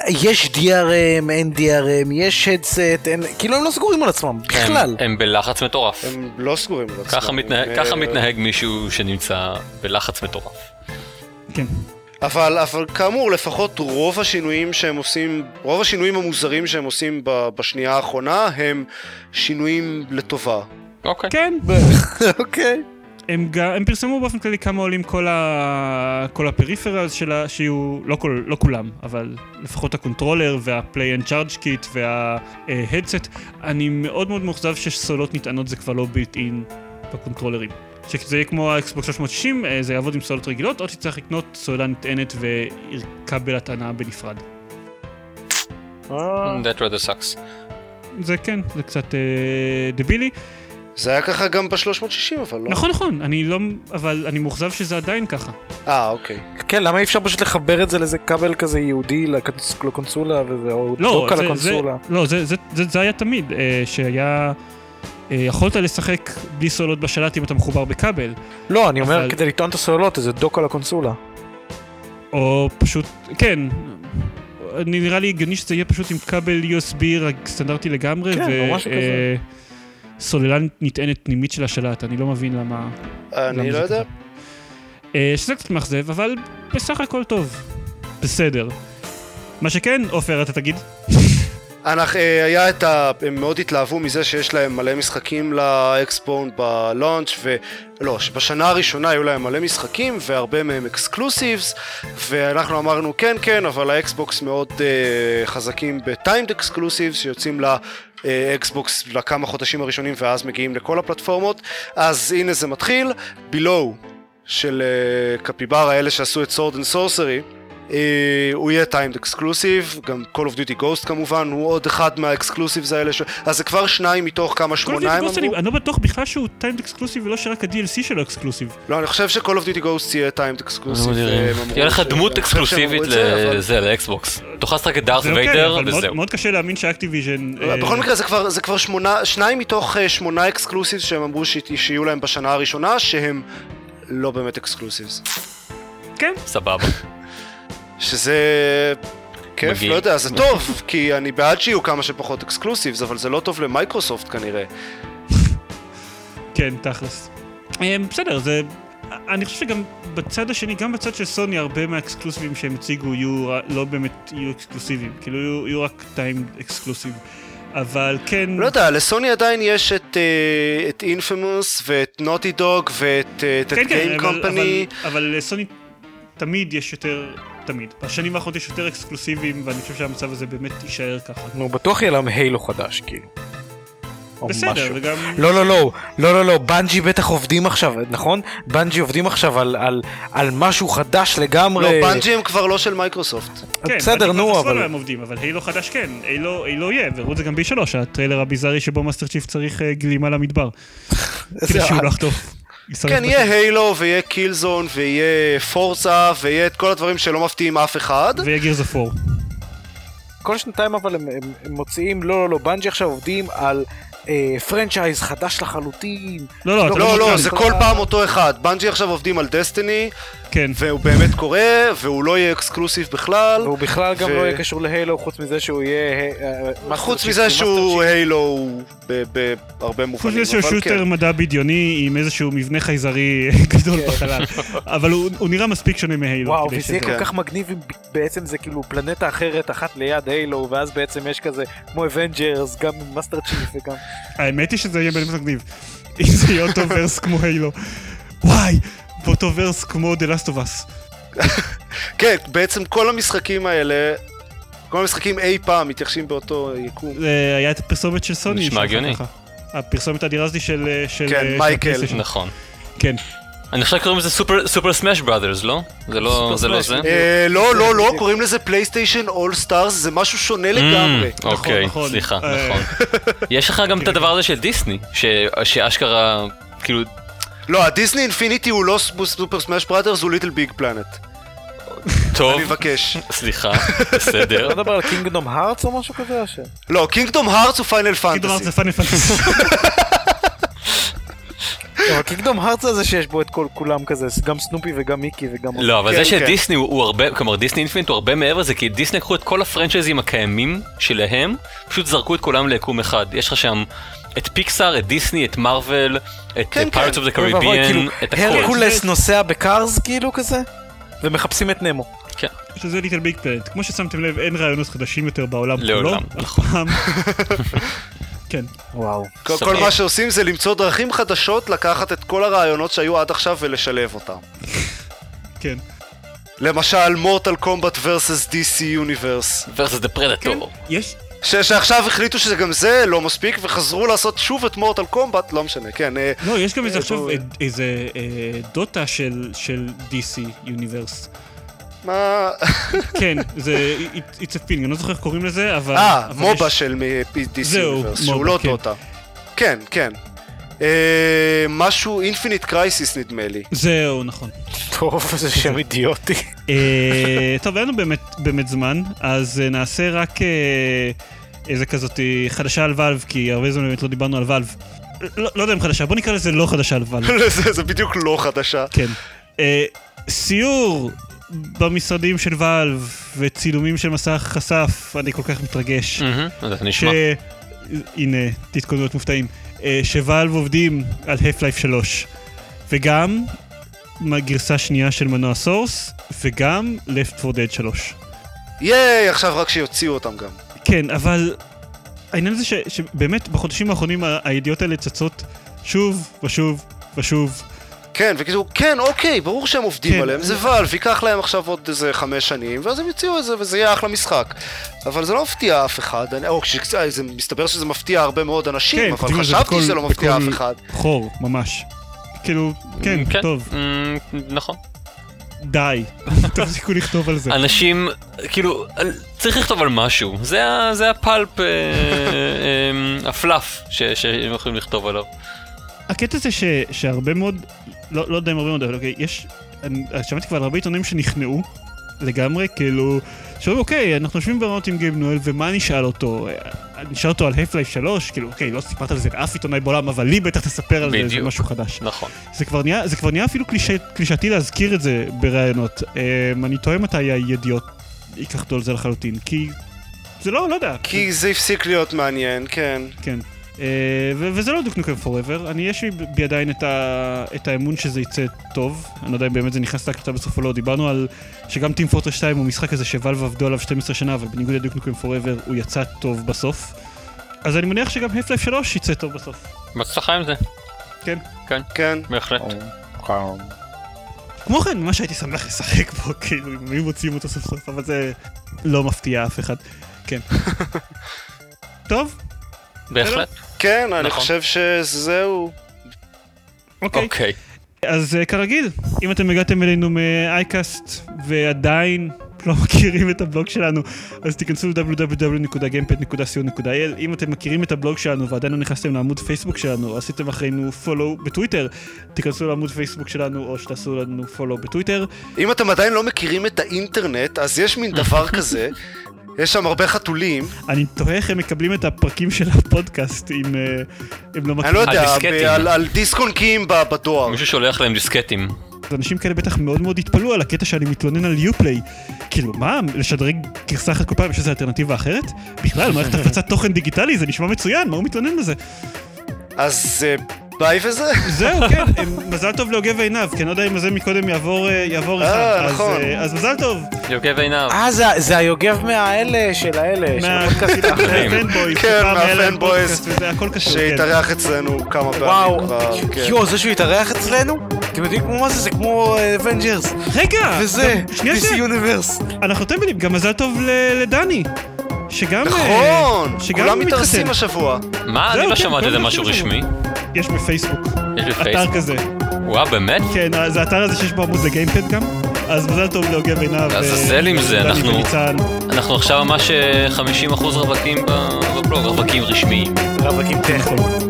יש DRM, אין DRM, יש הדסט, אין... כאילו הם לא סגורים על עצמם, בכלל. הם, הם בלחץ מטורף. הם לא סגורים על עצמם. ככה מתנהג, הם, ככה אה, מתנהג מישהו שנמצא בלחץ מטורף. כן. אבל, אבל כאמור, לפחות רוב השינויים שהם עושים, רוב השינויים המוזרים שהם עושים ב- בשנייה האחרונה הם שינויים לטובה. אוקיי. כן, אוקיי. הם, גם, הם פרסמו באופן כללי כמה עולים כל, ה, כל ה peripherals שלה, שיהיו, לא, כל, לא כולם, אבל לפחות הקונטרולר וה-play and charge kit וה-headset. אני מאוד מאוד מאוכזב שסוללות נטענות זה כבר לא built in בקונטרולרים. שזה יהיה כמו האקסבוקס 360, אה, זה יעבוד עם סוללות רגילות, או שצריך לקנות סוללה נטענת וכבל הטענה בנפרד. אה, That rather sucks. זה כן, זה קצת אה, דבילי. זה היה ככה גם ב-360 אבל לא? נכון, נכון, אני לא, אבל אני מאוכזב שזה עדיין ככה. אה, אוקיי. כן, למה אי אפשר פשוט לחבר את זה לאיזה כבל כזה ייעודי לקונס- לקונסולה וזה, או לא, דוק על זה, זה, הקונסולה? לא זה, זה, זה, זה היה תמיד, שהיה... אה, יכולת לשחק בלי סולות בשלט אם אתה מחובר בכבל, לא, אני אומר אבל- כדי לטעון את הסוללות, איזה דוק על הקונסולה. או פשוט, כן, אני נראה לי הגיוני שזה יהיה פשוט עם כבל USB סטנדרטי לגמרי, כן, או משהו כזה. סוללה נטענת פנימית של השלט, אני לא מבין למה... אני למה לא יודע. אה, שזה קצת מאכזב, אבל בסך הכל טוב. בסדר. מה שכן, עופר, אתה תגיד? אנחנו, אה, היה את ה... הם מאוד התלהבו מזה שיש להם מלא משחקים לאקסבון בלונץ' ולא, שבשנה הראשונה היו להם מלא משחקים והרבה מהם אקסקלוסיבס ואנחנו אמרנו כן כן אבל האקסבוקס מאוד אה, חזקים ב timed exclusives שיוצאים לאקסבוקס לכמה חודשים הראשונים ואז מגיעים לכל הפלטפורמות. אז הנה זה מתחיל, Below של אה, Capybara אלה שעשו את Sword & Sworcery אה, הוא יהיה timed exclusive, גם Call of Duty Ghosts כמובן, הוא עוד אחד מה exclusives האלה, ש... אז זה כבר שניים מתוך כמה שמונה הם אני, אמרו. אני לא בטוח בכלל שהוא timed exclusive ולא שרק ה-DLC שלו exclusive. לא, אני חושב ש-Call of Duty Ghost יהיה timed exclusive. יהיה לך דמות אקסקלוסיבית לזה, לאקסבוקס. תוכל לשחק את Darth אוקיי, ויידר וזהו. מאוד קשה להאמין שאקטיביז'ן... אה, בכל מקרה זה כבר, זה כבר שמונה, שניים מתוך אה, שמונה exclusives שהם אמרו. שיהיו להם בשנה הראשונה, שהם לא באמת exclusives. כן, סבבה. שזה... כיף, מגעיל. לא יודע, זה טוב, כי אני בעד שיהיו כמה שפחות exclusives, אבל זה לא טוב למייקרוסופט כנראה. כן, תכלס. אה, בסדר, זה... אני חושב שגם בצד השני, גם בצד של סוני, הרבה מהאקסקלוסיבים שהם הציגו יהיו לא באמת יהיו אקסקלוסיביים. כאילו יהיו, יהיו רק טיים אקסקלוסיב. אבל כן... לא יודע, לסוני עדיין יש את, אה, את אינפימוס ואת נוטי דוג ואת אה, את כן, כן, גיים אבל, קומפני. אבל, אבל לסוני תמיד יש יותר... תמיד. בשנים האחרונות יש יותר אקסקלוסיבים, ואני חושב שהמצב הזה באמת יישאר ככה. נו, בטוח יהיה להם הילו חדש, כאילו. בסדר. וגם... לא, לא, לא, לא, לא, לא, בנג'י בטח עובדים עכשיו, נכון? בנג'י עובדים עכשיו על, על, על משהו חדש לגמרי. לא, בנג'י הם כבר לא של מייקרוסופט. כן, בסדר, נו, אבל... הם עובדים, אבל הילו חדש כן, הילו הילו יהיה, והראו את זה גם ב-3, הטריילר הביזארי שבו Master Chief צריך גלימה למדבר. כדי שהוא לא יחטוף. כן. יהיה Halo ויהיה Killzone ויהיה Forza ויהיה את כל הדברים שלא מפתיעים אף אחד. ויהיה Gears 4. כל שנתיים אבל הם, הם, הם מוציאים, לא, לא, לא, בנג'י עכשיו עובדים על אה, franchise חדש לחלוטין. לא, לא, אתה לא, לא, מבין. זה כל פעם אותו אחד. בנג'י עכשיו עובדים על Destiny, כן. והוא באמת קורה, והוא לא יהיה exclusive בכלל. והוא בכלל גם ו- לא יהיה קשור ל Halo, חוץ מזה שהוא יהיה... אה, אה, חוץ מזה שהוא ב- בהרבה חוץ מובנים, מזה שהוא שוטר כן. מדע בדיוני עם איזשהו מבנה חייזרי גדול בחלל. אבל הוא הוא נראה מספיק שונה מ Halo. וואו, וזה יהיה כל כך מגניב אם בעצם זה כאילו פלנטה אחרת אחת ליד Halo, ואז בעצם יש כזה כמו Avengers, גם עם Master Chief וגם... האמת היא שזה יהיה באמת מגניב. אם זה יהיה אותו verse כמו Halo. וואי, ואותו verse כמו The Last of Us. כן, בעצם כל המשחקים האלה, כל המשחקים אי פעם מתייחסים באותו יקום. זה היה את הפרסומת של סוני. נשמע הגיוני. הפרסומת האדירה הזו של... של כן, של מייקל. נכון. כן. אני חושב שקוראים לזה Super Super Smash Brothers, לא? זה לא זה לא זה? אה, לא, לא, לא, קוראים לזה PlayStation All Stars, זה משהו שונה לגמרי. Mm, אוקיי, נכון. סליחה, אה, נכון. יש לך גם את הדבר הזה של דיסני, ש- שאשכרה, כאילו, לא, ה Disney Infinity הוא לא Super Smash Brothers, הוא LittleBigPlanet. טוב, אני מבקש. סליחה, אתה בסדר. מדבר על Kingdom Hearts או משהו כזה? או ש- לא, Kingdom Hearts הוא Final כאילו אמרת, Fantasy. זה Final Fantasy. אבל Kingdom Hearts הזה שיש בו את כל כולם כזה, גם סנופי וגם מיקי וגם... לא, אבל כן, זה. שדיסני הוא הוא הרבה, כלומר דיסני אינפינט הוא הרבה מעבר לזה, כי דיסני לקחו את כל הפרנצ'ייזים הקיימים שלהם, פשוט זרקו את כולם ליקום אחד. יש לך שם את פיקסאר, את דיסני, את מארוול, את כן, Pirates כן. of the Caribbean, את הכל. הרקולס נוסע ב Cars כאילו כזה? ומחפשים את נמו. כן. שזה LittleBigPlanet. כמו ששמתם לב, אין רעיונות חדשים יותר בעולם כולו. לעולם, נכון. כן. וואו. כל- כל. מה שעושים זה למצוא דרכים חדשות לקחת את כל הרעיונות שהיו עד עכשיו ולשלב אותם. כן. למשל מורטל קומבט versus DC יוניברס. versus the predator. יש, ש- שעכשיו החליטו שזה גם זה לא מספיק וחזרו לעשות שוב את מורטל קומבט, לא משנה, כן. אה, לא, יש גם איזה אה, עכשיו אה, איזה אה, דוטה של של DC יוניברס. מה... כן, זה it's a thing, אני לא זוכר איך קוראים לזה, אבל... אה, MOBA יש- של מ- DC Universe, שהוא MOBA, לא כן. דוטה. כן, כן. אה, משהו Infinite Crisis נדמה לי. זהו, נכון. טוב, איזה שם אידיוטי. אה, טוב, אין לנו באמת, באמת זמן, אז נעשה רק אה, איזה כזאת אה, חדשה על Valve, כי הרבה זמן באמת לא דיברנו על Valve. לא, לא יודע אם חדשה, בוא נקרא לזה לא חדשה על Valve. זה זה בדיוק לא חדשה. כן. אה, סיור במשרדים של Valve וצילומים של מסך חשף, אני כל כך מתרגש. מהמם, אז. נשמע. הנה, תתכוננו להיות מופתעים. אה, ש Valve עובדים על Half-Life 3. וגם גרסה שנייה של מנוע Source, וגם Left 4 Dead 3. ייי, עכשיו רק שיוציאו אותם גם. כן, אבל העניין זה ש, שבאמת בחודשים האחרונים הידיעות האלה צצות שוב ושוב ושוב. כן, וכאילו, כן, אוקיי, ברור שהם עובדים כן. עליהם, זה ואלף, ייקח להם עכשיו עוד איזה חמש שנים, ואז הם יוציאו את זה, וזה יהיה אחלה משחק. אבל זה לא מפתיע אף אחד, אני- או כשזה זה מסתבר שזה מפתיע הרבה מאוד אנשים, כן, אבל חשבתי בכל- שזה לא מפתיע אף אחד. חור, ממש. כאילו, כן, כן, טוב, אמ, נכון. די. תפסיקו לכתוב על זה. אנשים, כאילו, צריך לכתוב על משהו. זה ה- זה הפלפ, אה, אה, הפלאף שהם יכולים לכתוב עליו. הקטע זה ש, שהרבה מאוד, לא, לא יודע אם הרבה מאוד, אבל אוקיי, יש, אני שמעתי כבר על הרבה עיתונאים שנכנעו לגמרי, כאילו, שאומרים, אוקיי, אנחנו יושבים ברעיונות עם גייב נואל, ומה נשאל אותו? אה, נשאל אותו על Half-Life 3, כאילו, אוקיי, לא סיפרת על זה לאף עיתונאי בעולם, אבל לי בטח תספר על זה, זה בדיוק. משהו חדש. נכון. זה כבר נהיה, זה כבר נהיה אפילו קלישאתי להזכיר את זה בראיונות. אמ, אני תוהה מתי הידיעות ייקחו על זה לחלוטין, כי זה לא, לא יודע. כי זה הפסיק להיות מעניין, כן. כן. אה, ו- וזה לא דוק נוקם פוראבר, אני יש בי עדיין את, ה- את האמון שזה יצא טוב, אני לא יודע אם באמת זה נכנס להקלטה בסוף או לא, דיברנו על שגם טים פורטר 2 הוא משחק כזה שוואלב עבדו עליו 12 שנה, אבל בניגוד לדוק נוקם פוראבר הוא יצא טוב בסוף. אז אני מניח שגם הפלייף 3 יצא טוב בסוף. בהצלחה עם זה. כן. כן. בהחלט. כמו כן, מה שהייתי שמח לשחק בו, כאילו, אם היו מוציאים אותו סוף סוף, אבל זה לא מפתיע אף אחד. כן. טוב, בהחלט. כן, אני נכון. חושב שזהו. אוקיי. אוקיי. אז uh, כרגיל, אם אתם הגעתם אלינו מאייקאסט ועדיין לא מכירים את הבלוג שלנו, אז תיכנסו ל-www.gamepad.co.il אם אתם מכירים את הבלוג שלנו ועדיין לא נכנסתם לעמוד פייסבוק שלנו, או עשיתם אחרינו פולו בטוויטר, תיכנסו לעמוד פייסבוק שלנו או שתעשו לנו פולו בטוויטר. אם אתם עדיין לא מכירים את האינטרנט, אז יש מין דבר כזה. יש שם הרבה חתולים, אני תוהה איך הם מקבלים את הפרקים של הפודקאסט אם אה, הם לא אני מכירים. לא יודע, על- דיסק בדואר. מישהו שולח להם דיסקטים. אנשים כאלה בטח מאוד מאוד התפלאו על הקטע שאני מתלונן על יופליי. כאילו, מה, לשדרג גרסה אחת כל פעם, יש איזו אלטרנטיבה אחרת? בכלל, מערכת הפצת תוכן דיגיטלי, זה נשמע מצוין, מה הוא מתלונן בזה? אז אה, ביי וזה. זהו, כן, מזל טוב ליוגב עינב, כי אני לא יודע אם זה מקודם יעבור אה. אה, אז, נכון. אה, אז מזל טוב. יוגב עינב. אה, זה- היוגב מהאלה של האלה, של מה- הפודקאסטים האחרים. מה fanboys, כן, מה fanboys, כן. שהתארח אצלנו כמה פעמים וואו, כבר. כן. יואו, זה שהוא התארח אצלנו? אתם יודעים כמו מה זה? זה כמו Avengers. רגע, וזה, שנייה, universe. אנחנו טמבלים, גם מזל טוב ל- לדני. שגם... אה, נכון, שגם כולם. מתארסים השבוע. מה? אני לא כן, שמעתי איזה מה משהו. רשמי. יש בפייסבוק, יש אתר בפייסבוק. כזה. וואו, באמת? כן, זה האתר הזה שיש בו עמוד לגיימפד גם. אז מזל טוב להוגה עינב. לעזאזל עם זה, אנחנו-. אנחנו עכשיו ממש אה, 50% רווקים ב- בבלוג, רווקים רשמיים. רווקים טכניים.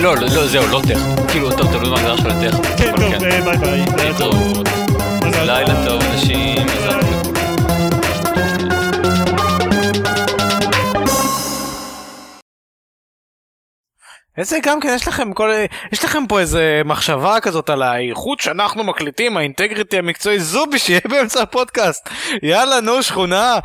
לא, לא, לא, זהו, לא טכני. כאילו, טוב, תלוי מה ההגדרה שלו לטכני. כן, טוב, אה, ביי ביי. לילה טוב. לילה טוב, איזה גם כן יש לכם כל יש לכם פה איזה מחשבה כזאת על האיכות שאנחנו מקליטים האינטגריטי המקצועי זובי שיהיה באמצע הפודקאסט. יאללה נו שכונה